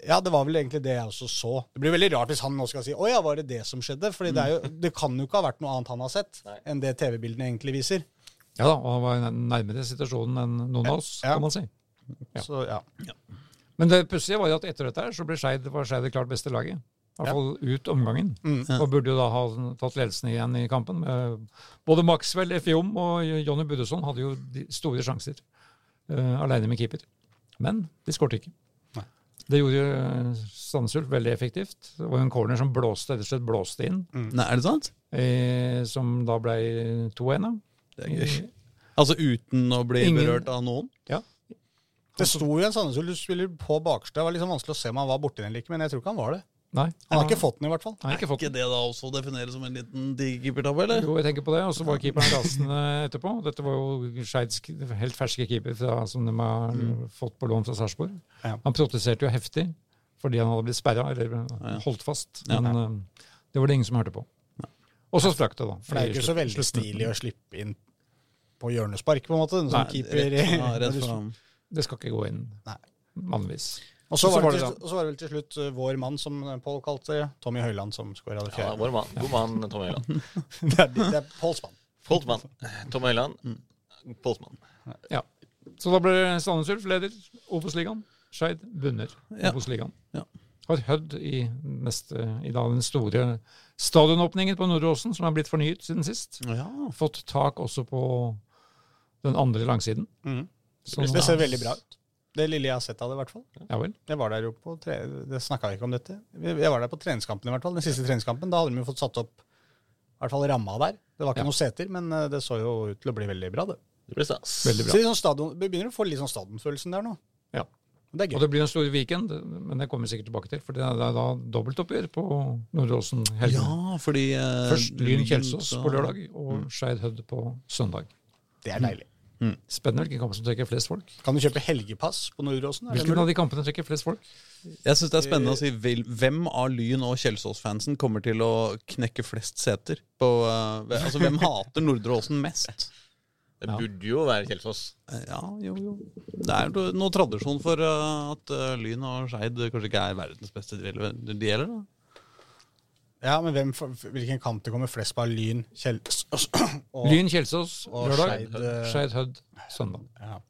Ja, det var vel egentlig det jeg også så. Det blir veldig rart hvis han nå skal si 'Å ja, var det det som skjedde?' For det, er det kan jo ikke ha vært noe annet han har sett, Nei. enn det TV-bildene egentlig viser. Ja da, og han var nærmere situasjonen enn noen av oss, kan man si. Ja. Så ja. Men det pussige var jo at etter dette her, så ble Skeid Skeid det klart beste laget. I hvert Ja. fall ut omgangen. Mm. Og burde jo da ha tatt ledelsen igjen i kampen. Både Maxwell Efjom og Jonny Buddeson hadde jo store sjanser uh, aleine med keeper. Men de skårte ikke. Nei. Det gjorde uh, Sandnes veldig effektivt. Det var en corner som blåste, rett og slett blåste inn, Nei, er det sant? eh, som da ble 2-1. da. Det er gøy. Altså uten å bli Ingen- berørt av noen? Ja. Det sto jo en Sandnes Ulf-spiller på bakerste. Det var liksom vanskelig å se om han var borti den eller ikke, men jeg tror ikke han var det. Nei, Han har ikke fått den, i hvert fall. Nei, ikke er ikke det da også å definere som en liten digerkeepertabbe, eller? Jo, jeg tenker på det. Og så var keeperen rasende etterpå. Dette var jo Skeids helt ferske keeper fra, som de har fått på lån fra Sarpsborg. Ja. Han protesterte jo heftig fordi han hadde blitt sperra, eller holdt fast. Ja. Men eh, det var det ingen som hørte på. Og så sprakk det, da. For det er jo ikke så veldig stilig å slippe inn på hjørnespark, på en måte. Som Nei, keeper. Rett, ja, rett du- fram. Det skal ikke gå inn vanligvis. Og så var, var det det til- så var det vel til slutt uh, vår mann, som Pål kalte Tommy Høiland, som skåra det Ja, vår mann. God mann, Tommy Høiland. det er, det er Påls mann. Polsmann. Tommy Høiland. Polsmann. Ja. Så da ble Sandnes Ulf leder Obos-ligaen. Skeid bunner Ja. Obos-ligaen. Ja. Har Hødd i, neste, i dag den store stadionåpningen på Nordåsen, som er blitt fornyet siden sist. Ja. Fått tak også på den andre langsiden. Mm. Det ser veldig bra ut. Det lille jeg har sett av det, i hvert fall. Ja vel. Jeg var der jo på tre... Det snakka vi ikke om dette. Jeg var der på treningskampen, i hvert fall. Den siste treningskampen. Da hadde de jo fått satt opp i hvert fall ramma der. Det var ikke Ja. noen seter, men uh, det så jo ut til å bli veldig bra, det. Det blir stas. Veldig Så bra. litt sånn stadion, Vi begynner å få litt sånn stadionfølelsen der nå. Ja. Det er Og det blir en stor weekend, men det kommer vi sikkert tilbake til. For det er da dobbeltoppgjør på Nordåsen helgen. ja, fordi eh, Først Lyn Kjelsås på lørdag og Skeid Hødd på søndag. Det er deilig. Spennende hvilken kamp som trekker flest folk. Kan du kjøpe helgepass på Nordåsen? Hvilken av de kampene trekker flest folk? Jeg syns det er spennende å si hvem av Lyn og Kjelsås-fansen kommer til å knekke flest seter. På, eh, altså, hvem hater Nordre Åsen mest? Det burde jo være Kjelsås. Eh, Ja, jo, jo. Det er noe tradisjon for eh, at eh, Lyn og Skeid kanskje ikke er verdens beste gjelder, da. Ja, men hvem, hvilken kamp det kommer flest på Lyn, Kjelsås og, Lyn Kjelsås og lørdag. Skeid, eh, Hødd søndag. Ja.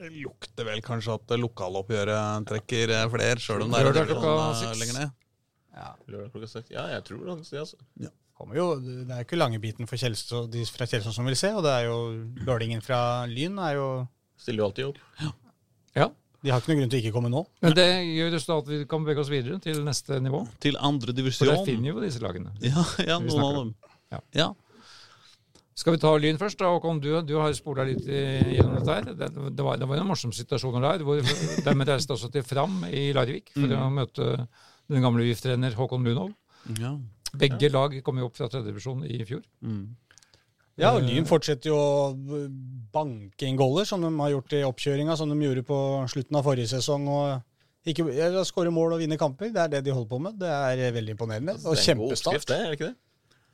Det lukter vel kanskje at lokaloppgjøret trekker eh, flere, sjøl om det er Lørdag klokka eh, seks. lenger ned. Ja. Lørdag klokka seks. Ja, jeg tror det. altså. Kommer jo, det er ikke langebiten for Kjelsås, de fra Kjelsås som vil se, og det er jo Lørdingen fra Lyn er jo Stiller jo alltid opp. Ja. Ja. De har ikke noen grunn til å ikke komme nå. Men det gjør jo så at vi kan bevege oss videre til neste nivå. Til andre For der finner vi jo disse lagene. Ja, ja, noen av dem. Ja. Ja. Skal vi ta Lyn først? da, Håkon? Du, du har spola litt gjennom dette. her. Det, det, var, det var en morsom situasjon der. hvor De reiste også til Fram i Larvik for å møte den gamle VIF-trener Håkon Munov. Ja. Begge lag kom jo opp fra tredjedivisjon i fjor. Mm. Ja, og Lyn fortsetter jo å banke inn goller, som de har gjort i oppkjøringa, som de gjorde på slutten av forrige sesong. og ikke Skåre mål og vinne kamper, det er det de holder på med. Det er veldig imponerende. Og Det er en god oppskrift, det, er det ikke det?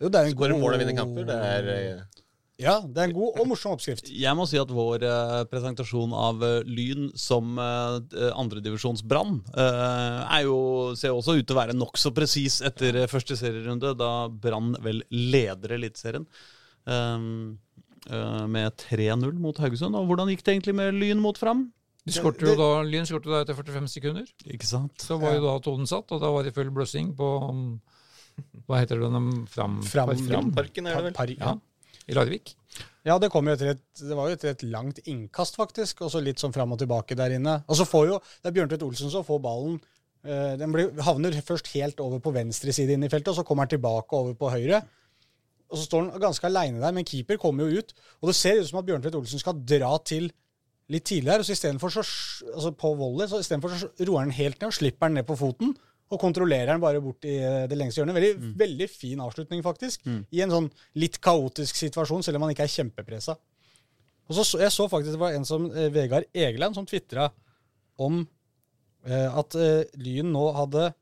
Jo, det er en Skåre god- mål og vinne kamper. Det er eh, Ja, det er en god og morsom oppskrift. Jeg må si at vår eh, presentasjon av eh, Lyn som uh, andredivisjons Brann eh, er jo, ser også ut til å være nokså presis etter eh, første serierunde, da Brann vel leder Eliteserien. Um, eh, med 3-0 mot Haugesund. Og hvordan gikk det egentlig med Lyn mot Fram? De skårte jo da, Lyn skårte da etter 45 sekunder. Ikke sant? Så var jo da tonen satt, og da var det full bløssing på um, Hva heter det? den Fram, Fram- Framparken, er det vel? Par, Ja, i Larvik. Ja, det, kom jo etter et, det var jo etter et langt innkast, faktisk. Og så litt sånn fram og tilbake der inne. Og så får jo Det er Bjørntvedt Olsen som får ballen. eh, den blir, havner først helt over på venstre side inn i feltet, og så kommer han tilbake over på høyre. Og så står han ganske aleine der, men keeper kommer jo ut. Og det ser ut som at Bjørntvedt Olsen skal dra til litt tidligere. Så istedenfor så Altså på volley, så istedenfor så roer han helt ned og slipper han ned på foten. Og kontrollerer han bare bort i eh, det lengste hjørnet. Veldig, veldig fin avslutning, faktisk. I en sånn litt kaotisk situasjon, selv om han ikke er kjempepressa. Og så, så- Jeg så faktisk det var en som eh, Vegard Egeland som tvitra om eh, at eh, Lyn nå hadde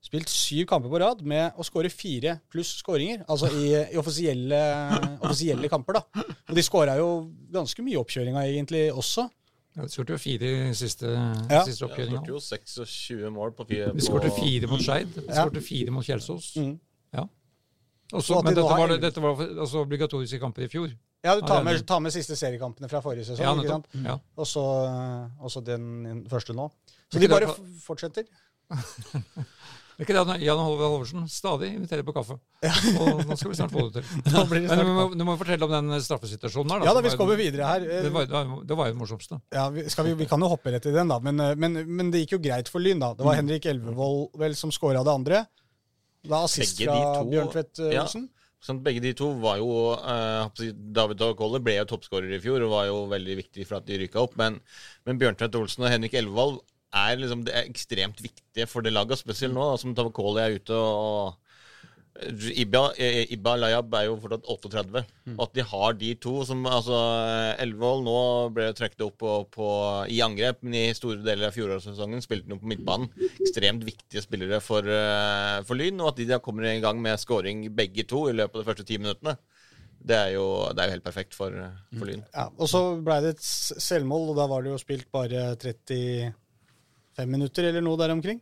spilt syv kamper på rad med å skåre fire pluss skåringer. Altså i, i offisielle, offisielle kamper, da. Og de skåra jo ganske mye i oppkjøringa egentlig også. Ja, de skåret jo fire i siste, Ja. siste Ja, de skåret jo 26 mål på fire. De skåret fire mot Skeid. De Ja. skårte fire mot Kjelsås. Mm. Ja. Også, men de dette var, dette var altså obligatoriske kamper i fjor. Ja, du tar med, tar med siste seriekampene fra forrige sesong. Ja, ikke sant? Ja. Og så den første nå. Så de bare fortsetter. Er ikke det at Jan Halvorsen stadig inviterer på kaffe. Og nå skal vi snart få det til. Nå blir det Men du må, du må fortelle om den straffesituasjonen her. Ja da, vi skal jo videre her. Det var, det var, jo det morsomste. Ja, vi, skal vi, vi kan jo hoppe rett i den, da. Men, eh, men, men det gikk jo greit for Lyn, da. Det var Mm. Henrik Elvevold vel som scora det andre. Da assist Begge fra Bjørn to- Bjørntvedt eh, Ja. Olsen. Sånn, begge de to var jo eh, David og Kolle ble jo toppskårer i fjor og var jo veldig viktig for at de rykka opp. Men, men Bjørntvedt Olsen og Henrik Elvevold er liksom det er ekstremt viktige for det laget, spesielt nå da, som Tavakoli er ute og Ibba, eh, Ibba Layab er jo fortsatt 38. Mm. at de har de to som altså Elvevold nå ble trukket opp på, på, i angrep, men i store deler av fjorårssesongen spilte han på midtbanen. Ekstremt viktige spillere for, eh, for Lyn, og at de da kommer i gang med scoring begge to i løpet av de første ti minuttene. Det er jo, det er jo helt perfekt for, for Lyn. Ja, og så ble det et selvmål, og da var det jo spilt bare 35 minutter eller noe der omkring.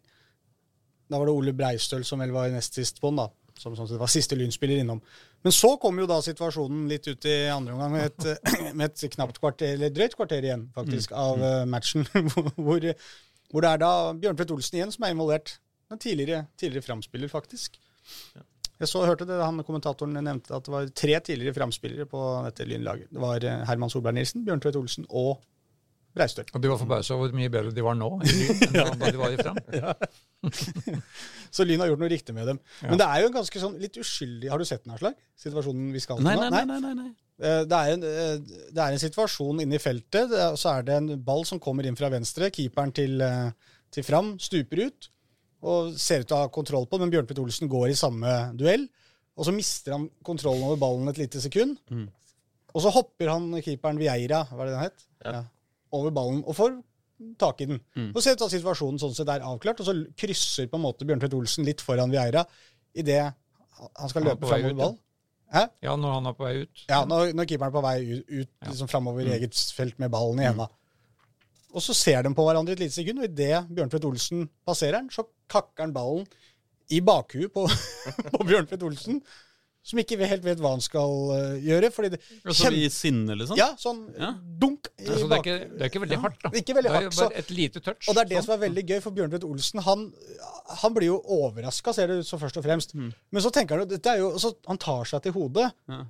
Da var det Ole Breistøl som vel var nest sist på den, da. Som sånn sett var siste Lyn-spiller innom. Men så kom jo da situasjonen litt ut i andre omgang med et, med et knapt kvarter, eller drøyt kvarter igjen, faktisk, av uh, matchen. hvor, hvor det er da Bjørntvedt Olsen igjen som er involvert. En tidligere, tidligere framspiller, faktisk. Jeg så, hørte det, han Kommentatoren nevnte at det var tre tidligere framspillere på dette Lynlaget. Det var eh, Herman Solberg Nilsen, Bjørntvedt Olsen og Breistøl. Og de var forbausa over hvor mye bedre de var nå enn da- de var i Fram. Så Lyn har gjort noe riktig med dem. Men det er jo en ganske sånn litt uskyldig Har du sett den, Aslak? Situasjonen vi skal til Nei, nå? nei, nei. nei, nei, nei. Eh, Det er, en, eh, det er en situasjon inne i feltet, og så er det en ball som kommer inn fra venstre. Keeperen til, eh, til Fram stuper ut og ser ut til å ha kontroll på den, men Bjørnpet Olsen går i samme duell. Og så mister han kontrollen over ballen et lite sekund. Og så hopper han keeperen Vieira, hva er det den het? Ja. Over ballen og får tak i den. Mm. Så ser det ut at situasjonen sånn sett er avklart, og så krysser på en måte Bjørn Tvedt Olsen litt foran Vieira idet han skal løpe fram mot ballen. ball. Hæ? Ja, når han er på vei ut. Ja, når, når keeperen er på vei ut, ut Ja. liksom framover Mm. eget felt med ballen i henda. Og så ser de på hverandre et lite sekund, og idet Bjørntvedt Olsen passerer den, så kakker han ballen i bakhuet på, på Bjørntvedt Olsen, som ikke helt vet hva han skal øh, gjøre. fordi det, Altså kjem- i sinne, liksom? Ja, sånn Ja. dunk i Altså, det, er ikke, det er ikke veldig hardt, da. Ikke veldig Det er bare et lite touch. Og det er det sånn. som er veldig gøy, for Bjørnvedt Olsen han, han blir jo overraska, ser det ut som først og fremst. Mm. Men så tenker han dette er jo, så han tar seg til hodet. Ja.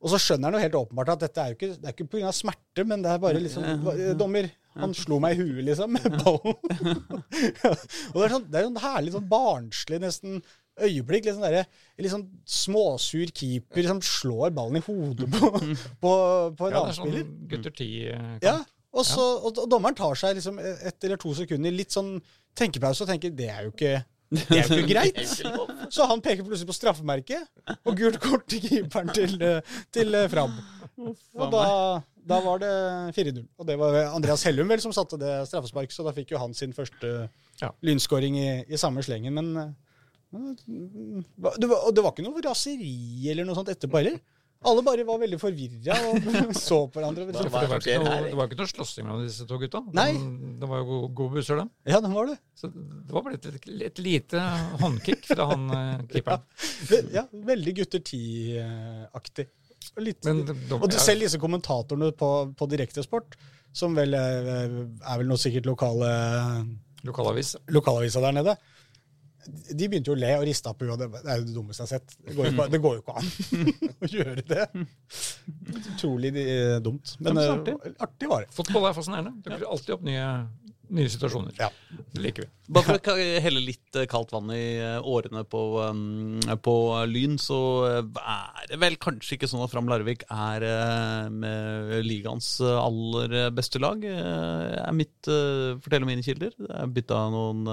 Og så skjønner han jo helt åpenbart at dette er jo ikke, det er ikke pga. smerte, men det er bare liksom hva- Dommer, han slo meg i huet, liksom, med ballen. og det er sånn, det er sånn herlig sånn barnslig nesten øyeblikk. Litt sånn der, litt sånn småsur keeper som slår ballen i hodet på, på, på en Ja, det annen er spiller. sånn gutter ti-kamp. Ja, og, så, og, og dommeren tar seg liksom ett eller to sekunder litt sånn tenkepause og tenker det er jo ikke, det er jo ikke greit. Så han peker plutselig på straffemerket og gult kort til keeperen til, eh, til eh, Fram. Og da, da var det 4-0. Og det var Andreas Hellum vel som satte det straffespark, så da fikk jo han sin første Ja. lynskåring i, i samme slengen. Men, var, og det var ikke noe raseri eller noe sånt etterpå heller. Alle bare var veldig forvirra og så på hverandre. Det var, det var, ikke noe, det var ikke noe slåssing mellom disse to gutta. Nei. De, det var jo gode, gode busser, dem. Ja, det var det. Så det var bare et, et lite håndkick fra han eh, keeperen. Ja, Ja, veldig gutter ti-aktig. Og litt- Men de, de, Og du, selv disse kommentatorene på, på Direktesport, som vel er, er vel noe sikkert lokale lokalavis. lokalavisa der nede, de begynte jo å le og riste på huet. Det er jo det dummeste jeg har sett. Det går jo, ikke- det går jo ikke an å gjøre det. Utrolig eh, dumt. Men Ja, artig. men artig var det. Fotball er fascinerende. Det dukker alltid opp nye, nye situasjoner. Ja. Det liker vi. Bare for å helle litt eh, kaldt vann i eh, årene på, um, på Lyn, så eh, er det vel kanskje ikke sånn at Fram Larvik er eh, med ligaens eh, aller beste lag. eh, Er mitt, Fortell om mine kilder. Det er bytta noen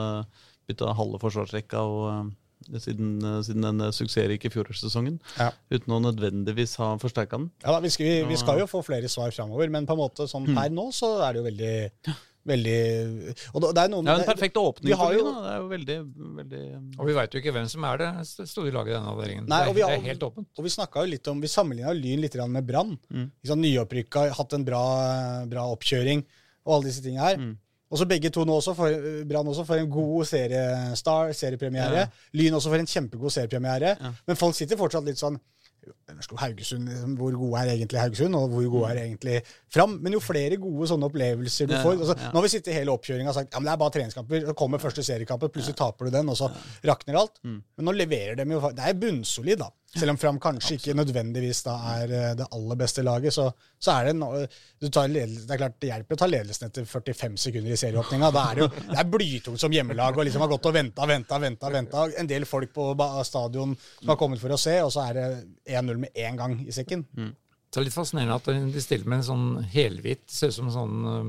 bytta halve forsvarsrekka og eh, siden, eh, siden den eh, suksessrike fjorårssesongen. Ja. Uten å nødvendigvis ha forsterka den. Ja, da, vi, skal, vi, vi skal jo få flere svar framover, men på en måte sånn per nå så er det jo veldig Veldig Og det er noen er en perfekt åpning vi har for jo- Det er jo veldig, veldig Og vi veit jo ikke hvem som er det st- store laget i denne avdelingen. Nei, det, vi er, har- det er helt åpent. Og vi jo litt om, vi sammenligna Lyn litt med Brann. Mm. Ikke Nyopprykka, hatt en bra, bra oppkjøring og alle disse tingene her. Mm. Og så begge to nå også, Brann også får en god seriestar, seriepremiere. Ja. Lyn også får en kjempegod seriepremiere. Ja. Men folk sitter fortsatt litt sånn Haugesund, liksom, hvor gode er egentlig Haugesund, og hvor gode er egentlig Fram? Men jo flere gode sånne opplevelser du Ja, får altså. Nå har vi sittet hele oppkjøringa og sagt ja, men det er bare treningskamper. Så kommer første seriekampen, plutselig taper du den, og så rakner alt. Mm. Men nå leverer de jo Det er bunnsolid, da. Selv om Fram kanskje ikke nødvendigvis da er eh, det aller beste laget, så, så er det tar ledelse, Det er klart det hjelper å ta ledelsen etter 45 sekunder i serieåpninga. Da er det jo det er blytungt som hjemmelag og liksom har gått og venta, venta, venta. venta. En del folk på stadion som har kommet for å se, og så er det 1-0 med én gang i sekken. Så det er litt fascinerende at de stiller med en sånn helhvit, ser ut som sånn um,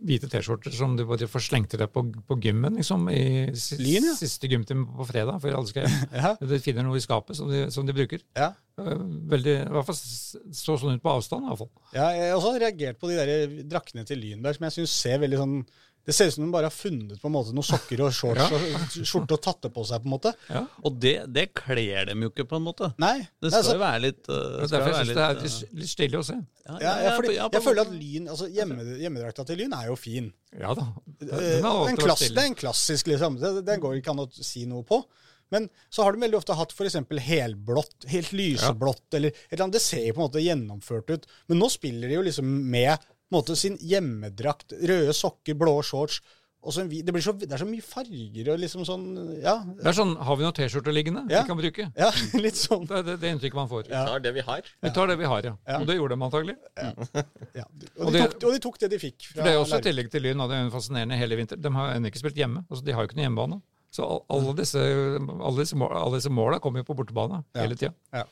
hvite T-skjorter som du bare får slengt til deg på, på gymmen, liksom, i Lyn, ja. siste gymtime på fredag, For alle skal. Ja. De finner noe i skapet som de, som de bruker. Ja. Uh, Veldig, i hvert fall så sånn ut på avstand, i hvert fall. Ja, jeg har også reagert på de der draktene til Lynberg, som jeg syns ser veldig sånn Det ser ut som de bare har funnet på en måte noen sokker og shorts Ja. og skjorte og tatt det på seg, på en måte. Ja. Og det, det kler dem jo ikke, på en måte. Nei. Det skal altså- jo være litt uh, er derfor jeg syns det er litt, litt, litt stilig å se. Ja, Ja, jeg, fordi, ja, jeg føler at lyn, altså hjemme, Hjemmedrakta til Lyn er jo fin. Ja da. Den Eh, har en klass, det er en klassisk, liksom. Det, den går ikke an å si noe på. Men så har de veldig ofte hatt f.eks. helblått, helt lyseblått, eller et eller annet. Det ser jo på en måte gjennomført ut. Men nå spiller de jo liksom med måte, sin hjemmedrakt. Røde sokker, blå shorts. Og så en det, blir så, det er så mye farger og liksom sånn Ja, Det er sånn, Har vi noen T-skjorter liggende Ja. vi kan bruke? ja litt sånn. Det er det, det inntrykket man får. Ja. tar det vi har. Vi tar det vi har, ja. Ja. Og det gjorde de antagelig. Ja. Og, Og de tok, og de tok det de fikk. For det er også i tillegg til Lyn, og det er fascinerende hele vinter. De har ennå ikke spilt hjemme. altså De har jo ikke noen hjemmebane. Så alle disse, alle disse, mål, alle disse måla kommer jo på bortebane hele tida. Ja.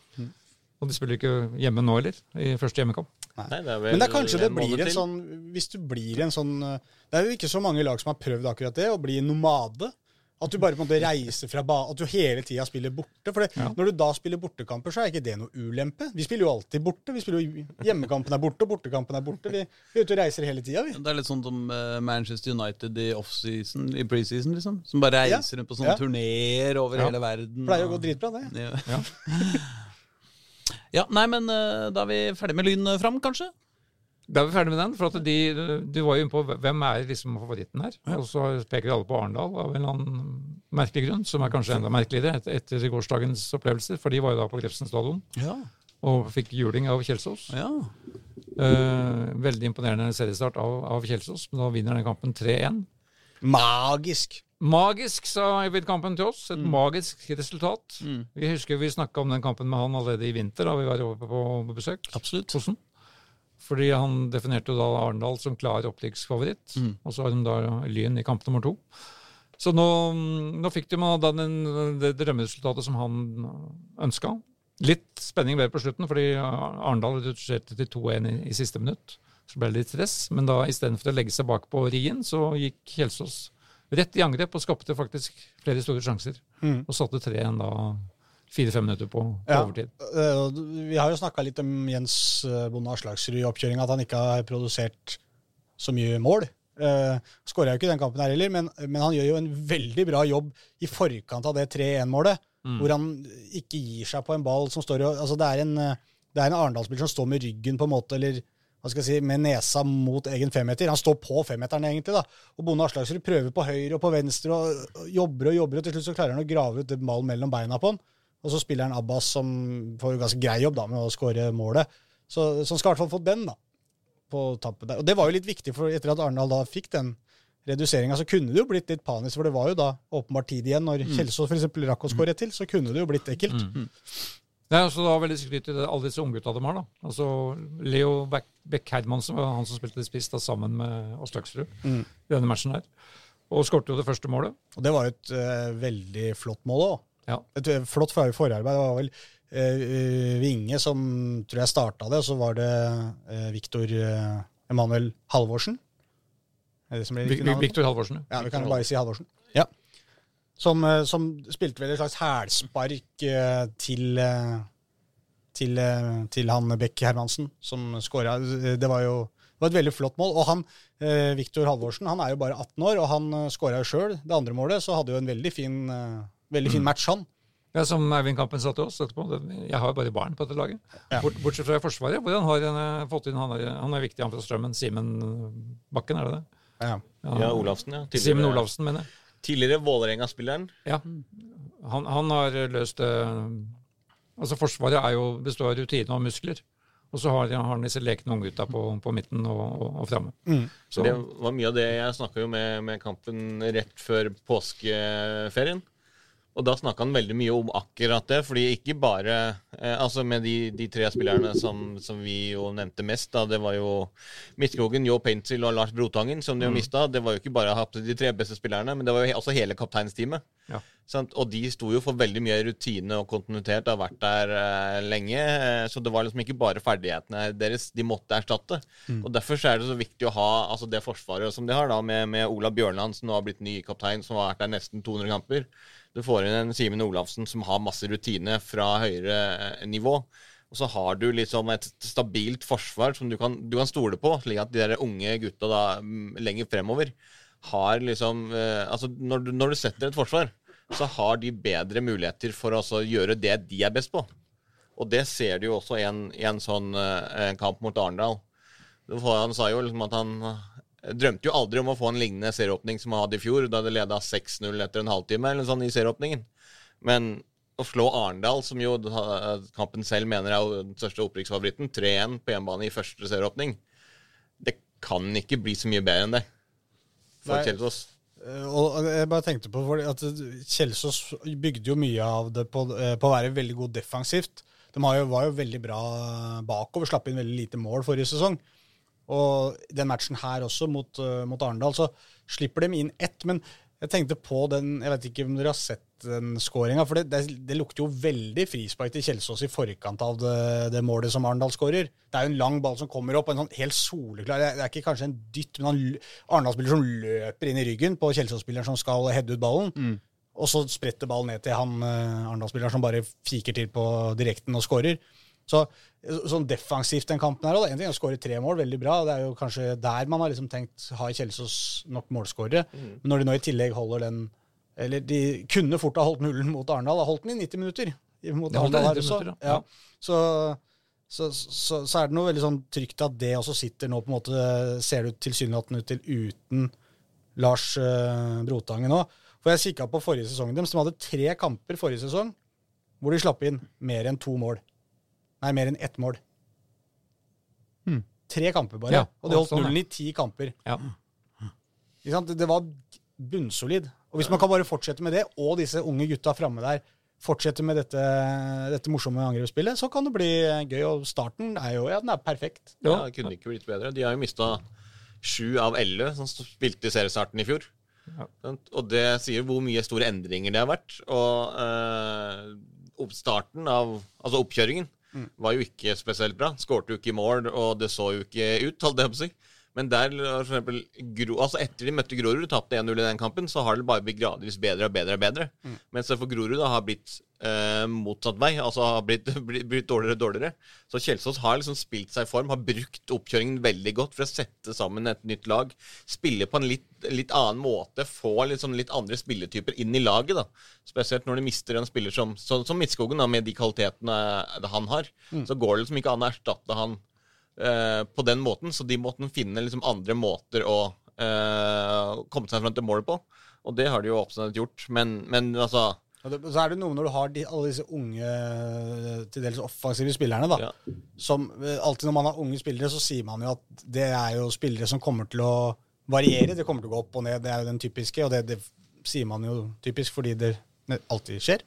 Og de spiller ikke hjemme nå heller, i første hjemmekamp. Nei, det vel Men det er kanskje det blir en sånn Hvis du blir en sånn Det er jo ikke så mange lag som har prøvd akkurat det, å bli nomade. At du bare på en måte reiser fra ba At du hele tida spiller borte. For det, når du da spiller bortekamper, så er ikke det noe ulempe. Vi spiller jo alltid borte. Vi spiller jo Hjemmekampen er borte, og bortekampen er borte. Vi, vi er ute og reiser hele tida, vi. Det er litt sånn som eh, Manchester United i offseason, i preseason, liksom. Som bare reiser rundt på sånne Ja. turneer over Ja. hele verden. Pleier å gå dritbra, det. Ja. Ja. nei, men eh, da er vi ferdig med Lyn fram, kanskje? Da er vi ferdig med den. for de, Du var jo inne på hvem er liksom favoritten her. Og så peker alle på Arendal av en eller annen merkelig grunn, som er kanskje enda merkeligere etter, etter gårsdagens opplevelser. For de var jo da på Grefsen stadion Ja. og fikk juling av Kjelsås. ja. Eh, veldig imponerende seriestart av, av Kjelsås, men da vinner den kampen 3-1. Magisk. Magisk, sa Eivind Kampen til oss. Et Mm. magisk resultat. Vi husker vi snakka om den kampen med han allerede i vinter, da vi var over på, på besøk. Absolutt. Hvordan? Fordi han definerte da Arendal som klar opprykksfavoritt. Mm. Og så har de da Lyn i kamp nummer to. Så nå, nå fikk de da den, det drømmeresultatet som han ønska. Litt spenning ble det på slutten, fordi Arendal reduserte til 2-1 i, i siste minutt. Så ble det litt stress. Men da istedenfor å legge seg bak på rien, så gikk Kjelsås rett i angrep og skapte faktisk flere store sjanser. Mm. Og satte 3-1 da fire-fem minutter på, på Ja. overtid. Eh, Vi har jo snakka litt om Jens eh, Bonde Aslaksrud i oppkjøringa, at han ikke har produsert så mye mål. Uh, Skåra jo ikke den kampen her heller, men, men han gjør jo en veldig bra jobb i forkant av det 3-1-målet. Hvor han ikke gir seg på en ball som står og altså Det er en, eh, det er en Arendalsspiller som står med ryggen på en måte, eller hva skal jeg si, med nesa mot egen femmeter. Han står på femmeteren, egentlig. da. Og Bonde Aslaksrud prøver på høyre og på venstre og, jobber og jobber, og til slutt så klarer han å grave ut ballen mellom beina på han. Og så spiller han Abbas, som får ganske grei jobb da, med å skåre målet. Så, så han skal i hvert fall få den, da. På tappet der. Og det var jo litt viktig, for etter at Arendal da fikk den reduseringa, så kunne det jo blitt litt panisk, for det var jo da åpenbart tid igjen. Når Kjelsås f.eks. rakk å skåre til, så kunne det jo blitt ekkelt. Det altså Det var veldig skryt til alle disse unggutta de har. da. Altså Leo Beck, Beck Herdmansen var han som spilte spiss da, sammen med Aslaksrud Mm. i denne matchen her. Og skåret jo det første målet. Og det var et uh, veldig flott mål òg. Ja. Et eh, flott forarbeid. Det var vel uh, Vinge som tror jeg starta det, og så var det uh, Viktor uh, Emanuel Halvorsen. Som? Viktor Halvorsen. ja. Ja, vi kan jo bare si Halvorsen. Ja. Som, eh, som spilte vel et slags hælspark eh, til, eh, til, eh, til han Beck Hermansen, som skåra. Det var jo det var et veldig flott mål. Og han, eh, Viktor Halvorsen han er jo bare 18 år, og han uh, skåra jo sjøl det andre målet, så hadde jo en veldig fin, eh, veldig fin match, han. Ja, Som Eivind Kampen sa til oss etterpå. Jeg har jo bare barn på dette laget. Ja. Bort, bortsett fra i Forsvaret, hvor han har en, eh, fått inn han er, han er viktig, han fra Strømmen. Simen Bakken, er det det? Ja. Ja, Olafsen, ja. Simen Olafsen, mener jeg. Tidligere Vålerenga-spilleren. Ja. Han, han har løst det Altså, Forsvaret er jo, består av rutine og muskler. Og så har, har han disse lekne unggutta på, på midten og, og, og framme. Mm. det var mye av det jeg snakka jo med, med kampen rett før påskeferien. Og da snakka han veldig mye om akkurat det, fordi ikke bare eh, Altså med de, de tre spillerne som, som vi jo nevnte mest, da, det var jo Midtskogen, Jo Pencil og Lars Brotangen, som de jo mista. Det var jo ikke bare de tre beste spillerne, men det var jo også hele kapteinsteamet. Ja. Og de sto jo for veldig mye rutine og kontinuitet, har vært der eh, lenge. Eh, så det var liksom ikke bare ferdighetene deres de måtte erstatte. Og Derfor så er det så viktig å ha altså det forsvaret som de har, da, med, med Ola Bjørnland, som nå har blitt ny kaptein, som har vært der nesten 200 kamper. Du får inn en Simen Olafsen som har masse rutine fra høyere eh, nivå. Og så har du liksom et stabilt forsvar som du kan, du kan stole på, slik at de der unge gutta da mm, lenger fremover har liksom eh, Altså, når du, når du setter et forsvar, så har de bedre muligheter for å også gjøre det de er best på. Og det ser du jo også i en, i en sånn eh, kamp mot Arendal. Han sa jo liksom at han drømte jo aldri om å få en lignende serieåpning som han hadde i fjor, da det leda 6-0 etter en halvtime eller sånn i serieåpningen. Men å slå Arendal, som jo eh, kampen selv mener er den største opprykksfavoritten, 3-1 på hjemmebane i første serieåpning, det kan ikke bli så mye bedre enn det for Nei. Kjelsås. Eh, Og jeg bare tenkte på at Kjelsås bygde jo mye av det på, eh, på å være veldig god defensivt. De jo, var jo veldig bra bakover, slapp inn veldig lite mål forrige sesong. Og den matchen her også, mot, eh, mot Arendal, så slipper de inn ett. Men jeg tenkte på den Jeg vet ikke om dere har sett den skåringa, for det, det, det lukter jo veldig frispark til Kjelsås i forkant av det, det målet som Arendal skårer. Det er jo en lang ball som kommer opp, en sånn helt soleklar Det er, ikke kanskje en dytt, men Arendal-spiller som løper inn i ryggen på Kjelsås-spilleren som skal heade ut ballen. og så spretter ballen ned til han eh, Arendal-spilleren som bare fiker til på direkten og skårer. Så sånn defensivt den kampen her, òg. En ting er å skåre tre mål, veldig bra. Det er jo kanskje der man har liksom tenkt har Kjelsås nok målskårere. Men når de nå i tillegg holder den Eller de kunne fort ha holdt nullen mot Arendal. Har holdt den i 90 minutter. Mot Arendal her 90 også. minutter, ja. ja. Så, så, så, så er det noe veldig sånn trygt at det også sitter nå på en måte Ser det tilsynelatende ut til uten Lars uh, Brotangen òg. For jeg kikka på forrige sesongen deres. De hadde tre kamper forrige sesong hvor de slapp inn mer enn to mål. Nei, mer enn ett mål. Tre kamper bare. Ja, og de holdt sånn, nullen i ti kamper. Ja. Ikke sant? Det- var bunnsolid. Og hvis man kan bare fortsette med det, og disse unge gutta framme der fortsette med dette, dette morsomme angrepsspillet, så kan det bli gøy. Og starten er jo ja, den er perfekt. Ja, det kunne ikke blitt bedre. De har jo mista sju av elleve som spilte i seriestarten i fjor. Ja. Og det sier hvor mye store endringer det har vært. Og eh, oppstarten av Altså oppkjøringen var jo ikke spesielt bra. Skårte jo ikke i mål, og det så jo ikke ut, holdt jeg på å si. Men der, for eksempel, Gro, altså etter de møtte Grorud, tapte 1-0 i den kampen, så har det bare blitt gradvis bedre og bedre og bedre. Mens det for Grorud da har blitt eh, motsatt vei, altså har blitt, blitt, blitt dårligere og dårligere. Så Kjelsås har liksom spilt seg i form, har brukt oppkjøringen veldig godt for å sette sammen et nytt lag. Spille på en litt, litt annen måte, få liksom litt andre spilletyper inn i laget. da. Spesielt når de mister en spiller som, som, som Midtskogen, da, med de kvalitetene han har. Så går det liksom ikke an å erstatte han eh, på den måten, så de måtte finne liksom andre måter å uh, komme seg fram til målet på. Og det har de jo absolutt gjort. Men, men altså så er det noe når du har de, alle disse unge, til dels offensive spillerne, da. Ja. Som eh, alltid når man har unge spillere, så sier man jo at det er jo spillere som kommer til å variere. Det kommer til å gå opp og ned. Det er jo den typiske, og det, det sier man jo typisk fordi det alltid skjer.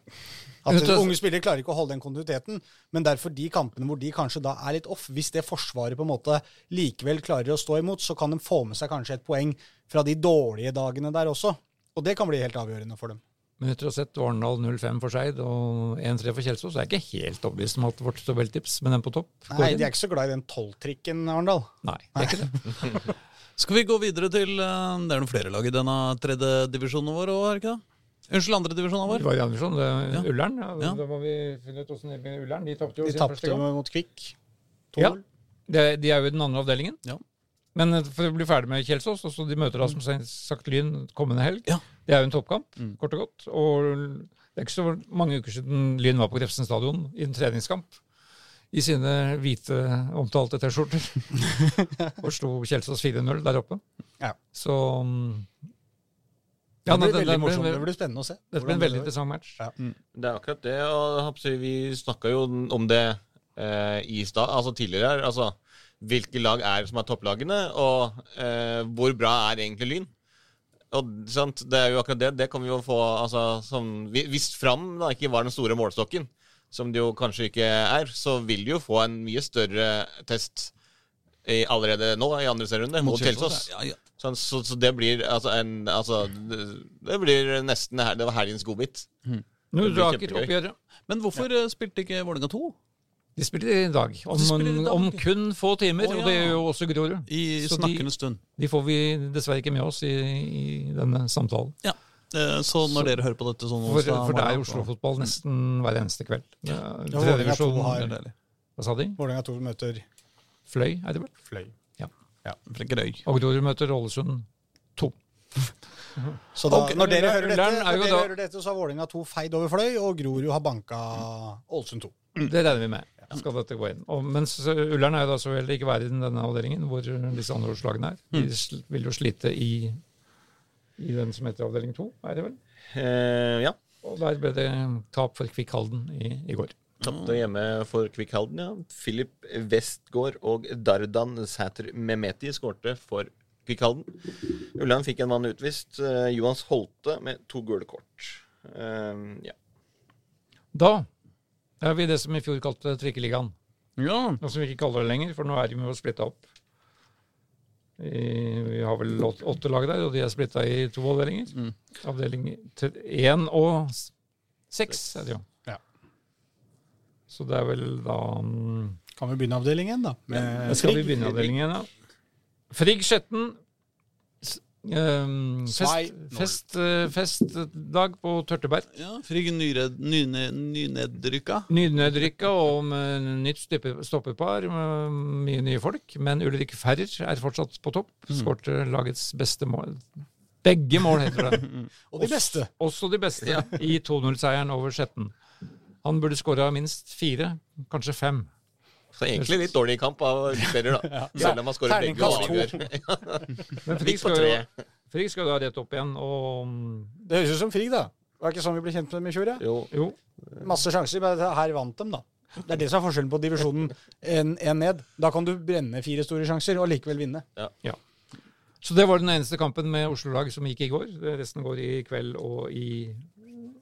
At Unge spillere klarer ikke å holde den kontinuiteten, men derfor de kampene hvor de kanskje da er litt off, hvis det forsvaret på en måte likevel klarer å stå imot, så kan de få med seg kanskje et poeng fra de dårlige dagene der også. Og det kan bli helt avgjørende for dem. Men etter å ha sett Arendal 0-5 for Skeid og 1-3 for Kjelsås, så er jeg ikke helt overbevist om at vårt tabelltips med den på topp går Nei, inn. de er ikke så glad i den tolvtrikken, Arendal. Nei, det er ikke det. Skal vi gå videre til eh, Det er noen flere lag i denne tredje divisjonen vår òg, er det ikke det? Unnskyld, andre divisjonen vår. Det var i det, Ja. Ullern. Ja, Ja. Da må vi finne ut åssen det blir med Ullern. De tapte jo De sin første tapte gang. mot Kvikk. Ja. 2-0. De er jo i den andre avdelingen. Ja. Men eh, for å bli ferdig med Kjelsås, og så de møter da som sagt Lyn kommende helg. Ja. Det er jo en toppkamp, Mm. kort og godt. Og det er ikke så mange uker siden Lyn var på Grefsen stadion i en treningskamp. I sine hvite, omtalte T-skjorter. og slo Kjelsås 4-0 der oppe. Ja. Så mm, Det blir veldig det- morsomt. det- Det blir spennende å se. Dette blir en veldig det interessant match. Ja. Det er akkurat det. og Vi snakka jo om det eh, i stad, altså tidligere her. Altså, hvilke lag er det som er topplagene, og eh, hvor bra er egentlig Lyn? Og sant, Det er jo akkurat det. Det kan vi jo få altså, som, Hvis Fram da ikke var den store målstokken, som det jo kanskje ikke er, så vil de jo få en mye større test i, allerede nå, i andre serierunde, mot Kjelsås. Ja, ja. Sånn, så, så det blir altså en altså, det, det blir nesten Det var helgens godbit. Raker Men hvorfor ja. spilte ikke Vålerenga 2 De spiller i dag. Om, De i dag. om kun få timer, Å, og det ja. gjør jo også Grorud. i Så de- snakkende stund? De får vi dessverre ikke med oss i, i denne samtalen. Ja. Eh, Så når Så- dere hører på dette sånn For, for det er Oslo-fotball nesten hver eneste kveld. Ja, Tredje Vålerenga 2 har-. Hva sa de? Vålerenga 2 møter Fløy, er det vel? Fløy. Frekkerøy. Og Grorud møter Ålesund 2. Så da, Ok, når dere, hører dette, Ullern er når dere da- hører dette, så har Vålerenga 2 feid over Fløy, og Grorud har banka Ålesund 2. Det regner vi med. Skal dette gå inn. Og mens Ullern er jo da så heller ikke være i denne avdelingen hvor disse andre årslagene er. De sl- vil jo slite i, i den som heter avdeling 2, er det vel? Eh, ja. Og der ble det tap for Kvikk Halden i, i går. Tapte hjemme for Kvikk Halden, ja. Filip Westgård og Dardan Sæter Mehmeti skårte for Kvikk Halden. Ulland fikk en mann utvist. Eh, Johans Holte med to gule kort. Uh, ja. Da er vi det som i fjor kalte Trikkeligaen. Ja. Og som vi ikke kaller det lenger, for nå er de jo splitta opp. I, vi har vel åtte lag der, og de er splitta i to avdelinger. Mm. Avdeling én og seks er det jo. Ja. Så det er vel da um, Kan vi begynne avdelingen, da? Med skal vi begynne avdelingen, ja. Frigg Skjetten Um, fest, fest, festdag på Tørteberg. Ja, Frigg nyred- nyne- nynedrykka. Nynedrykka og med nytt stoppe- stoppepar, med mye nye folk. Men Ulrik Ferrer er fortsatt på topp. Skårte lagets beste mål. Begge mål, heter det. Og de beste. Også de beste i 2-0-seieren over Skjetten. Han burde skåra minst fire, kanskje fem. Så egentlig litt dårlig kamp av spiller da. Selv om han skårer begge avgjør. Men Frigg skal, jo, Frigg skal da rett opp igjen, og Det høres ut som Frigg, da. Var det ikke sånn vi ble kjent med dem i fjor? Ja? Jo. jo, Masse sjanser, men her vant dem, da. Det er det som er forskjellen på divisjonen én ned. Da kan du brenne fire store sjanser og likevel vinne. Ja. Så det var den eneste kampen med Oslo-lag som gikk i går. Resten går i kveld og i,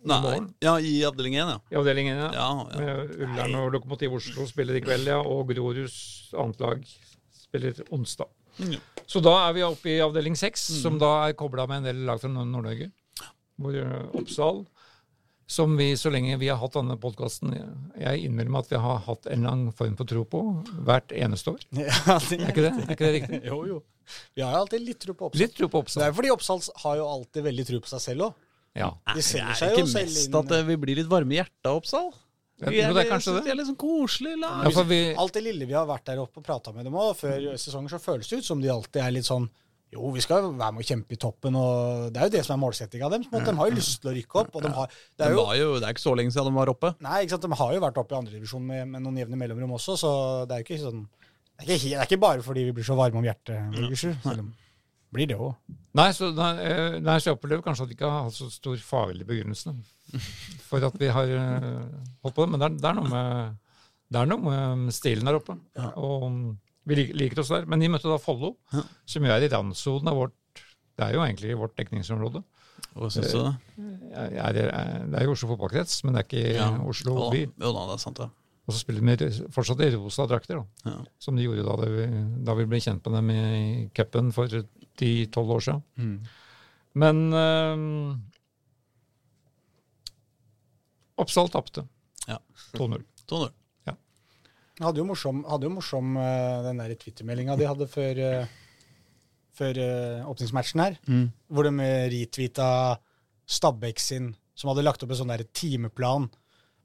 Nei, ja, i avdeling 1, ja. i avdelingen. Ja. Ja, ja. Med Ullern og Lokomotiv Oslo spiller i kveld, ja. Og Groruds annet lag spiller onsdag. Mm. Så da er vi oppe i avdeling seks, som da er kobla med en del lag fra Nord- Nord-Norge. Hvor eh, Oppsal, som vi så lenge vi har hatt denne podkasten Jeg innrømmer at vi har hatt en lang form for tro på hvert eneste år. Ja, det, Er ikke det, er ikke det riktig? Jo, jo. Vi har alltid litt tro på Oppsal. Litt tro på Det Oppsal. er fordi Oppsal har jo alltid veldig tro på seg selv òg. Ja. De Det selger er seg jo ikke selv mest inn at eh, vi blir litt varme i hjertet Oppsal. Vi er, det er kanskje det. De er litt sånn koselig lag. Ja, vi, Alt det lille vi har vært der oppe og prata med dem òg, før sesongen, så føles det ut som de alltid er litt sånn Jo, vi skal være med å kjempe i toppen, og det er jo det som er målsettinga deres. på. De har jo lyst til å rykke opp. og de har, det er jo var jo, det er ikke så lenge siden de var oppe. Nei, ikke sant? De har jo vært oppe i andredivisjon med, med noen jevne mellomrom også, så det er jo ikke sånn Det er ikke, det er ikke bare fordi vi blir så varme om hjertet, Burgerser, selv om blir det òg. Nei, så, nei, eh, nei, så jeg opplever kanskje at vi ikke har hatt så stor faglig begrunnelse for at vi har eh, holdt på det. Men det er, det er noe med det er noe med stilen der oppe. Og vi liker, liker oss der. Men de møtte da Follo, som jo er i randsonen av vårt Det er jo egentlig vårt dekningsområde. Hva syns du? da? Det er, det er jo Oslo fotballkrets, men det er ikke Ja. Oslo by. jo da, det er sant, det. Og så spiller de fortsatt i rosa drakter, da. Ja. Som de gjorde da, det vi, da vi ble kjent med dem i cupen for 10-12 år siden. Men eh, Oppsal tapte. Ja. 2-0. 2-0. Hadde jo morsom, hadde jo morsom eh, den der Twitter-meldinga de hadde før, eh, før eh, åpningsmatchen her, hvor de retweeta Stabæk sin, som hadde lagt opp en sånn der timeplan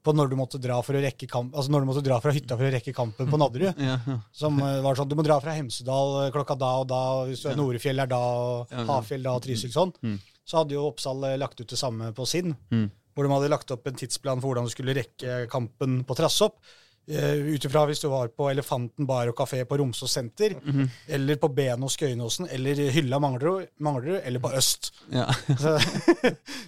på når du måtte dra for å rekke kamp, altså når du måtte dra fra hytta for å rekke kampen på Nadderud. Ja, ja. Som eh, var sånn, Du må dra fra Hemsedal eh, klokka da og da, hvis du er Norefjell er da, og Ja. Hafjell da, og Trysil sånn. Så hadde jo Oppsal eh, lagt ut det samme på sin, Mm. hvor de hadde lagt opp en tidsplan for hvordan du skulle rekke kampen på Trassopp. Uh, Ut ifra hvis du var på Elefanten bar og kafé på Romsås senter, Mhm. eller på Benås Skøyenåsen, eller Hylla Manglerud, eller på Øst. Ja. Så,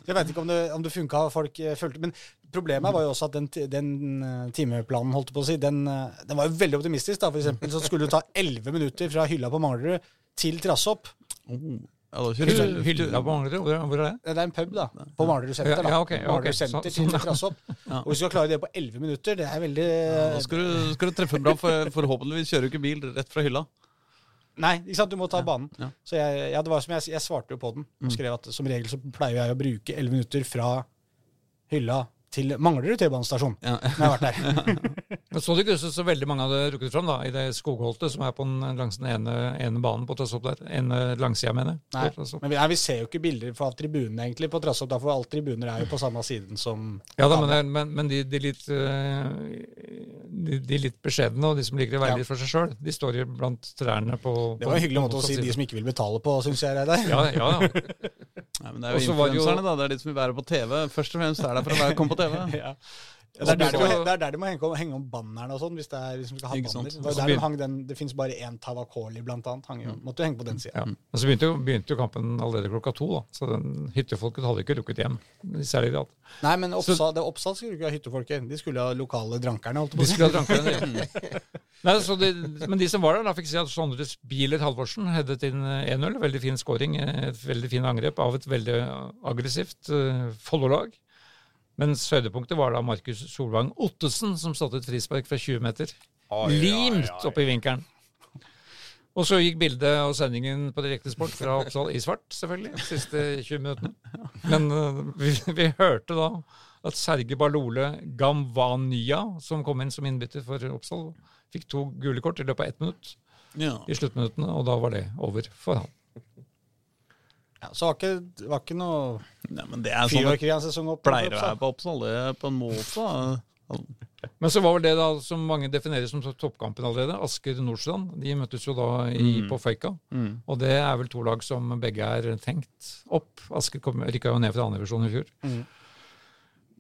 jeg vet ikke om det, om det funka, folk fulgte Men problemet var jo også at den, den eh, timeplanen, holdt på å si, den, eh, den var jo veldig optimistisk. da, For eksempel så skulle du ta elleve minutter fra hylla på Manglerud til Trassopp. Oh. Ja, Hylla hylla på Manglerud, hvor, er det? Det er en pub da, på Manglerud senter. da. Ja, okay, ok, ja, ok. Senter Så- til sånn, ja. Og du skal klare det på elleve minutter, det er veldig Ja, da skal du, skal du treffe bra, for forhåpentligvis kjører du ikke bil rett fra hylla. Nei, ikke sant, du må ta banen. ja. Så jeg, ja, det var som jeg, jeg svarte jo på den og skrev at som regel så pleier jeg å bruke elleve minutter fra hylla til Manglerud T-banestasjon Ja. når jeg har vært der. Så det ikke ut som så veldig mange hadde rukket fram da, i det skogholtet som er på den, langs den ene, ene banen på Trassopp der. Ene langsida, mener jeg. Nei, men vi, nei, vi ser jo ikke bilder fra tribunene egentlig på Trassopp, for alle tribuner er jo på samme siden som Ja da, men, men, men de, de, litt, eh, de, de litt beskjedne, og de som liker å være Ja. litt for seg sjøl, de står jo blant trærne på Det var en hyggelig måte å si de som ikke vil betale på, syns jeg. Reidar. Ja, ja, ja. Nei, men det er jo Og så var det influenserne, da. Det er de som vil være på TV. Først og fremst er det for å være, komme på TV. Ja. Ja, det, er der de må, det er der de må henge, om- henge om bannerne og sånn, hvis det er liksom skal ha banner. Det, der de hang den, det finnes bare én Tavakoli, blant annet. Hang, mm. måtte jo henge på den sida. ja. Men så begynte jo, begynte jo kampen allerede klokka to, da. så den hyttefolket hadde ikke lukket hjem i særlig grad. Nei, men Oppsal, det Oppsal skulle ikke ha hyttefolket. De skulle ha lokale drankerne, holdt på De skulle ha drankerne, ja. Nei, så de, men de som var der, da fikk si at Sondre Bieler Halvorsen headet inn eh, 1-0. Veldig fin scoring, eh, et veldig fin angrep av et veldig aggressivt uh, Follo-lag. Mens høydepunktet var da Markus Solvang Ottesen, som satte et frispark fra 20 meter. Limt opp i vinkelen. Og så gikk bildet og sendingen på direktesport fra Oppsal i svart, selvfølgelig. de Siste 20 minuttene. Men uh, vi, vi hørte da at Serge Balole Gamvania, som kom inn som innbytter for Oppsal, fikk to gule kort i løpet av ett minutt Ja. i sluttminuttene, og da var det over for han. Ja, så var ikke, var ikke noe Nei, men det er sånn det fyrverkeri en sesong opp. pleier å være på Oppsal, det på en måte. Men så var vel det da som mange definerer som toppkampen allerede. Asker-Nordstrand. De møttes jo da i, på Føyka. Mm. Og det er vel to lag som begge er tenkt opp. Asker rykka jo ned fra andredivisjon i fjor. Mm.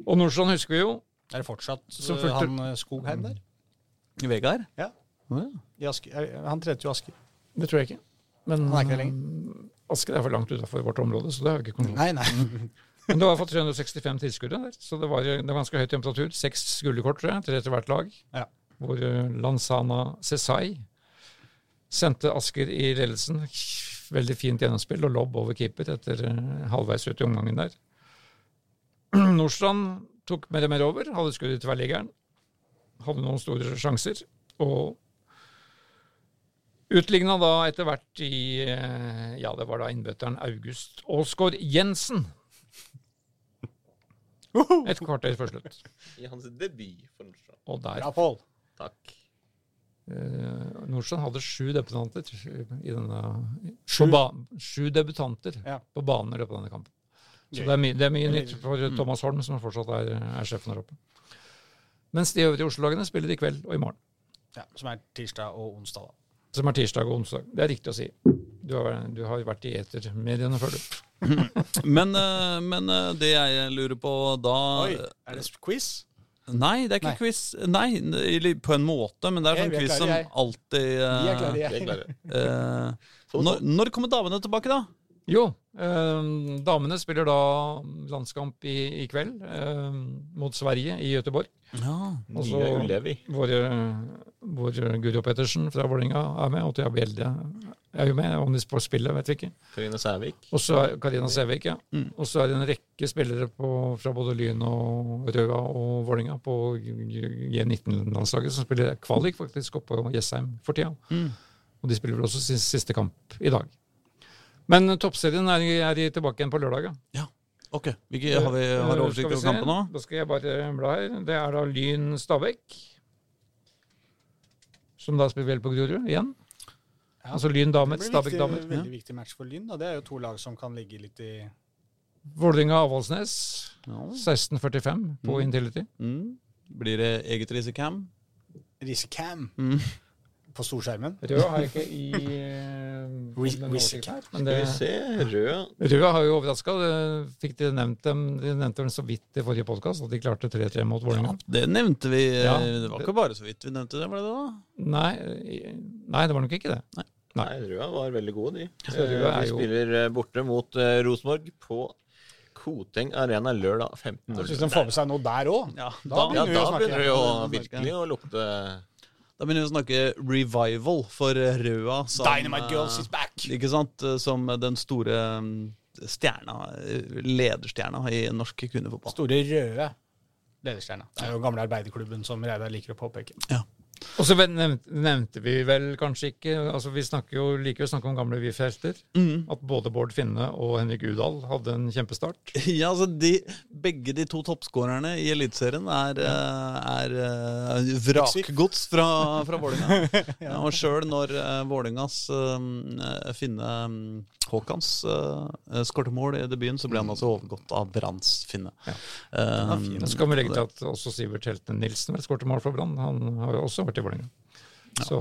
Og Nordstrand husker vi jo. Er det fortsatt Som fulgte- han uh, Skogheim der? Vegard? Ja. Ja. I Asker. Eh, Han trente jo Asker. Det tror jeg ikke. Men Han er ikke det lenger. Asker er for langt utafor vårt område, så det har vi ikke kontroll på. Nei, nei. Men det var i 365 tilskuere der, så det var, det var ganske høy temperatur. Seks gullkort, tror jeg, tre til hvert lag. Ja. Hvor eh, Lanzana Cesai sendte Asker i ledelsen. Veldig fint gjennomspill og lobb over keeper etter eh, halvveis ut i omgangen der. Nordstrand tok mer og mer over, hadde skudd i tverrliggeren. Hadde noen store sjanser. Og utligna da etter hvert i eh, Ja, det var da innbytteren August Aasgaard Jensen. Et kvarter før slutt. I hans debut for Nordstrand. Og der Bra, Pål. Takk. eh, Nordstrand hadde sju debutanter i denne Sju? På ba, sju debutanter Ja. på banen i løpet av denne kampen. Så det er, my, det er mye nytt for Thomas Holm, som fortsatt er, er sjefen der oppe. Mens de øvrige Oslo-lagene spiller i kveld og i morgen. Ja, som er tirsdag og onsdag, da. Som er tirsdag og onsdag. Det er riktig å si. Du har, du har vært i etermediene før, du. Men, eh, men eh, det jeg lurer på da Oi, er det quiz? Nei, det er ikke Nei. quiz. Nei, på en måte, men det er sånn quiz som alltid Vi er klare, jeg. er klare. eh, når, når kommer damene tilbake, da? Jo, eh, damene spiller da landskamp i, i kveld eh, mot Sverige i Gøteborg. Ja. Og så Nye Ulevi. vår, vår Guro Pettersen fra Vålerenga er med, og Thea Bjelde er jo med. Om de får spille, vet vi ikke. Karina Sævik. Og så er Karina Sævik, ja. Mm. Og så er det en rekke spillere på, fra både Lyn og Røa og Vålerenga på G19-landslaget som spiller kvalik faktisk oppe på Jessheim for tida. Mm. Og de spiller vel også sin siste kamp i dag. Men toppserien er, er tilbake igjen på lørdag. ja. Ok, Hvilke, har vi har Eh, oversikt over kampen nå? Da skal jeg bare bla her. Det er da Lyn Stabæk. Som da spiller vel på Grorud igjen. Ja. Altså Lyn damer, Det blir Stabæk damer. veldig viktig match for Lyn. Da. Det er jo to lag som kan ligge litt i Vålerenga Avaldsnes Ja. 16.45 på Mm. Intility. Mm. Blir det eget risicam? Risicam Mm. På storskjermen. Rød har jeg ikke i eh, her, Men det. Rød. Har jo overraska. Fikk de nevnt dem De nevnte dem så vidt i forrige podkast at de klarte 3-3 mot Vålerenga. Det nevnte vi. Ja, det var ikke bare så vidt vi nevnte det, var det da? Nei, nei, det var nok ikke det. Nei. Nei, Røa var veldig gode, de. Så Røa Eh, De spiller eh, borte mot uh, Rosenborg på Koteng Arena lørdag Jeg 15.00. Hvis de får med seg noe der òg. Ja, Da da, Ja, begynner da begynner det jo virkelig å lukte da begynner vi å snakke revival for Røa. Som, Dynamite Girls eh, is back! Ikke sant? Som den store mm, stjerna, eh, lederstjerna i norsk kvinnefotball. Store røde lederstjerna. Det er jo gamle arbeiderklubben som Reidar liker å påpeke. Og så nevnte, nevnte vi vel kanskje ikke altså Vi jo, liker å snakke om gamle VIF-helter. Mm. At både Bård Finne og Henrik Udal hadde en kjempestart. Ja, altså de, Begge de to toppskårerne i Eliteserien er, eh, er eh, vrakgods fra, fra Vålerenga. ja. Og sjøl når Vålingas Vålerengas Finne um, Haakons uh, skårte mål i debuten, så ble han altså overgått av Branns Finne. Ja. Eh, så kan vi legge til at også Sivert Helten Nilsen skårte mål for Brann. Han har jo også vært i Vålerenga. Så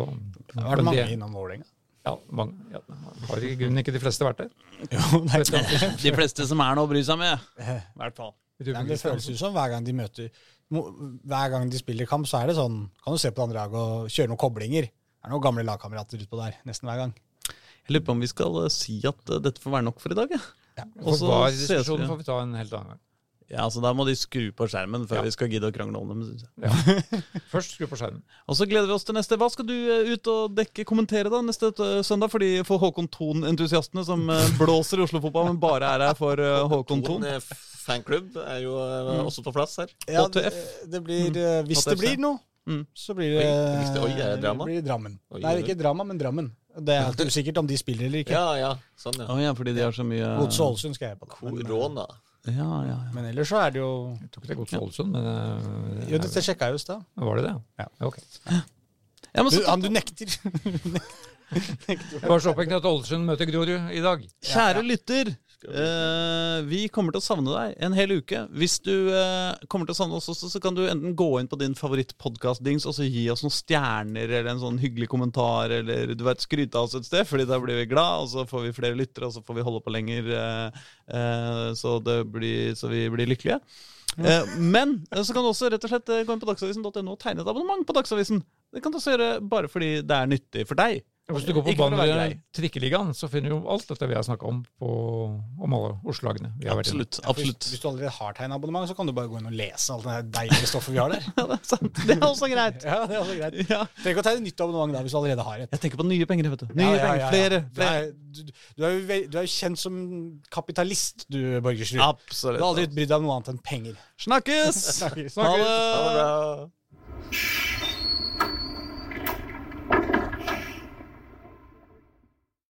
Det har vært mange det- innom Vålerenga. Ja, mange. Ja, har i grunnen ikke de fleste vært der? Jo, nei, det, de fleste som er noe å bry seg med. I hvert fall. Nei, det føles jo som hver gang de møter Hver gang de spiller kamp, så er det sånn Kan du se på det andre laget og kjøre noen koblinger. Det er noen gamle lagkamerater utpå der nesten hver gang. Jeg lurer på om vi skal eh, si at eh, dette får være nok for i dag. Ja. ja. Og så får vi ta en helt annen gang. Ja, så Da må de skru på skjermen før Ja. vi skal gidde å krangle om dem. Synes jeg. Ja. Først skru på skjermen. Og så gleder vi oss til neste. Hva skal du eh, ut og dekke, kommentere da neste søndag? Fordi for Håkon Thon-entusiastene som eh, blåser i Oslo-fotball, men bare er her for eh, Håkon Thon. fanklubb er jo eh, også på plass her. Ja, det, det blir, mm. hvis HTF, det blir noe, Mm. så blir det, Oi, det- oi, det blir Drammen. Oi, Nei, ikke drama, men Drammen. Det er alltid usikkert om de spiller eller ikke. Ja, ja. Sånn, ja. Oh, ja, fordi de har så mye Mot Ålesund skal jeg på. Korona. Ja, ja, ja. men ellers så er det jo Jeg tok det er godt for Ålesund, men uh, Jo, dette sjekka jeg jo i stad. Var det det? Ja. Ok. ja men Du, så, han du nekter. nekter. Bare så opphengt i at Ålesund møter Grorud i dag. Kjære lytter, vi- Eh, vi kommer til å savne deg en hel uke. Hvis du eh, kommer til å savne oss også, så kan du enten gå inn på din favorittpodkast-dings og så gi oss noen stjerner eller en sånn hyggelig kommentar eller du vet, skryte av oss et sted, fordi da blir vi glad, og så får vi flere lyttere, og så får vi holde på lenger, eh, eh, så, det blir, så vi blir lykkelige. Eh, men så kan du også rett og slett gå inn på dagsavisen.no og tegne et abonnement på Dagsavisen. Det kan du også gjøre bare fordi det er nyttig for deg. Hvis du går på grei. Trikkeligaen, så finner du jo alt dette vi har snakka om på, om alle Oslo-lagene. Absolutt. Ja, absolutt. Hvis, hvis du allerede har tegneabonnement, så kan du bare gå inn og lese alt det deilige stoffet vi har der. Ja, det er sant. Det er også greit. Ja, det er også greit. Ja. Trenger ikke å tegne nytt abonnement da, hvis du allerede har et. Jeg tenker på nye penger, vet du. Nye Ja, ja, penger, ja, ja. flere. Du flere. er, du, er jo, du er jo kjent som kapitalist, du, Borgersrud. Du har aldri brydd deg om noe annet enn penger. Snakkes! Snakkes. Ha Ha det det! bra.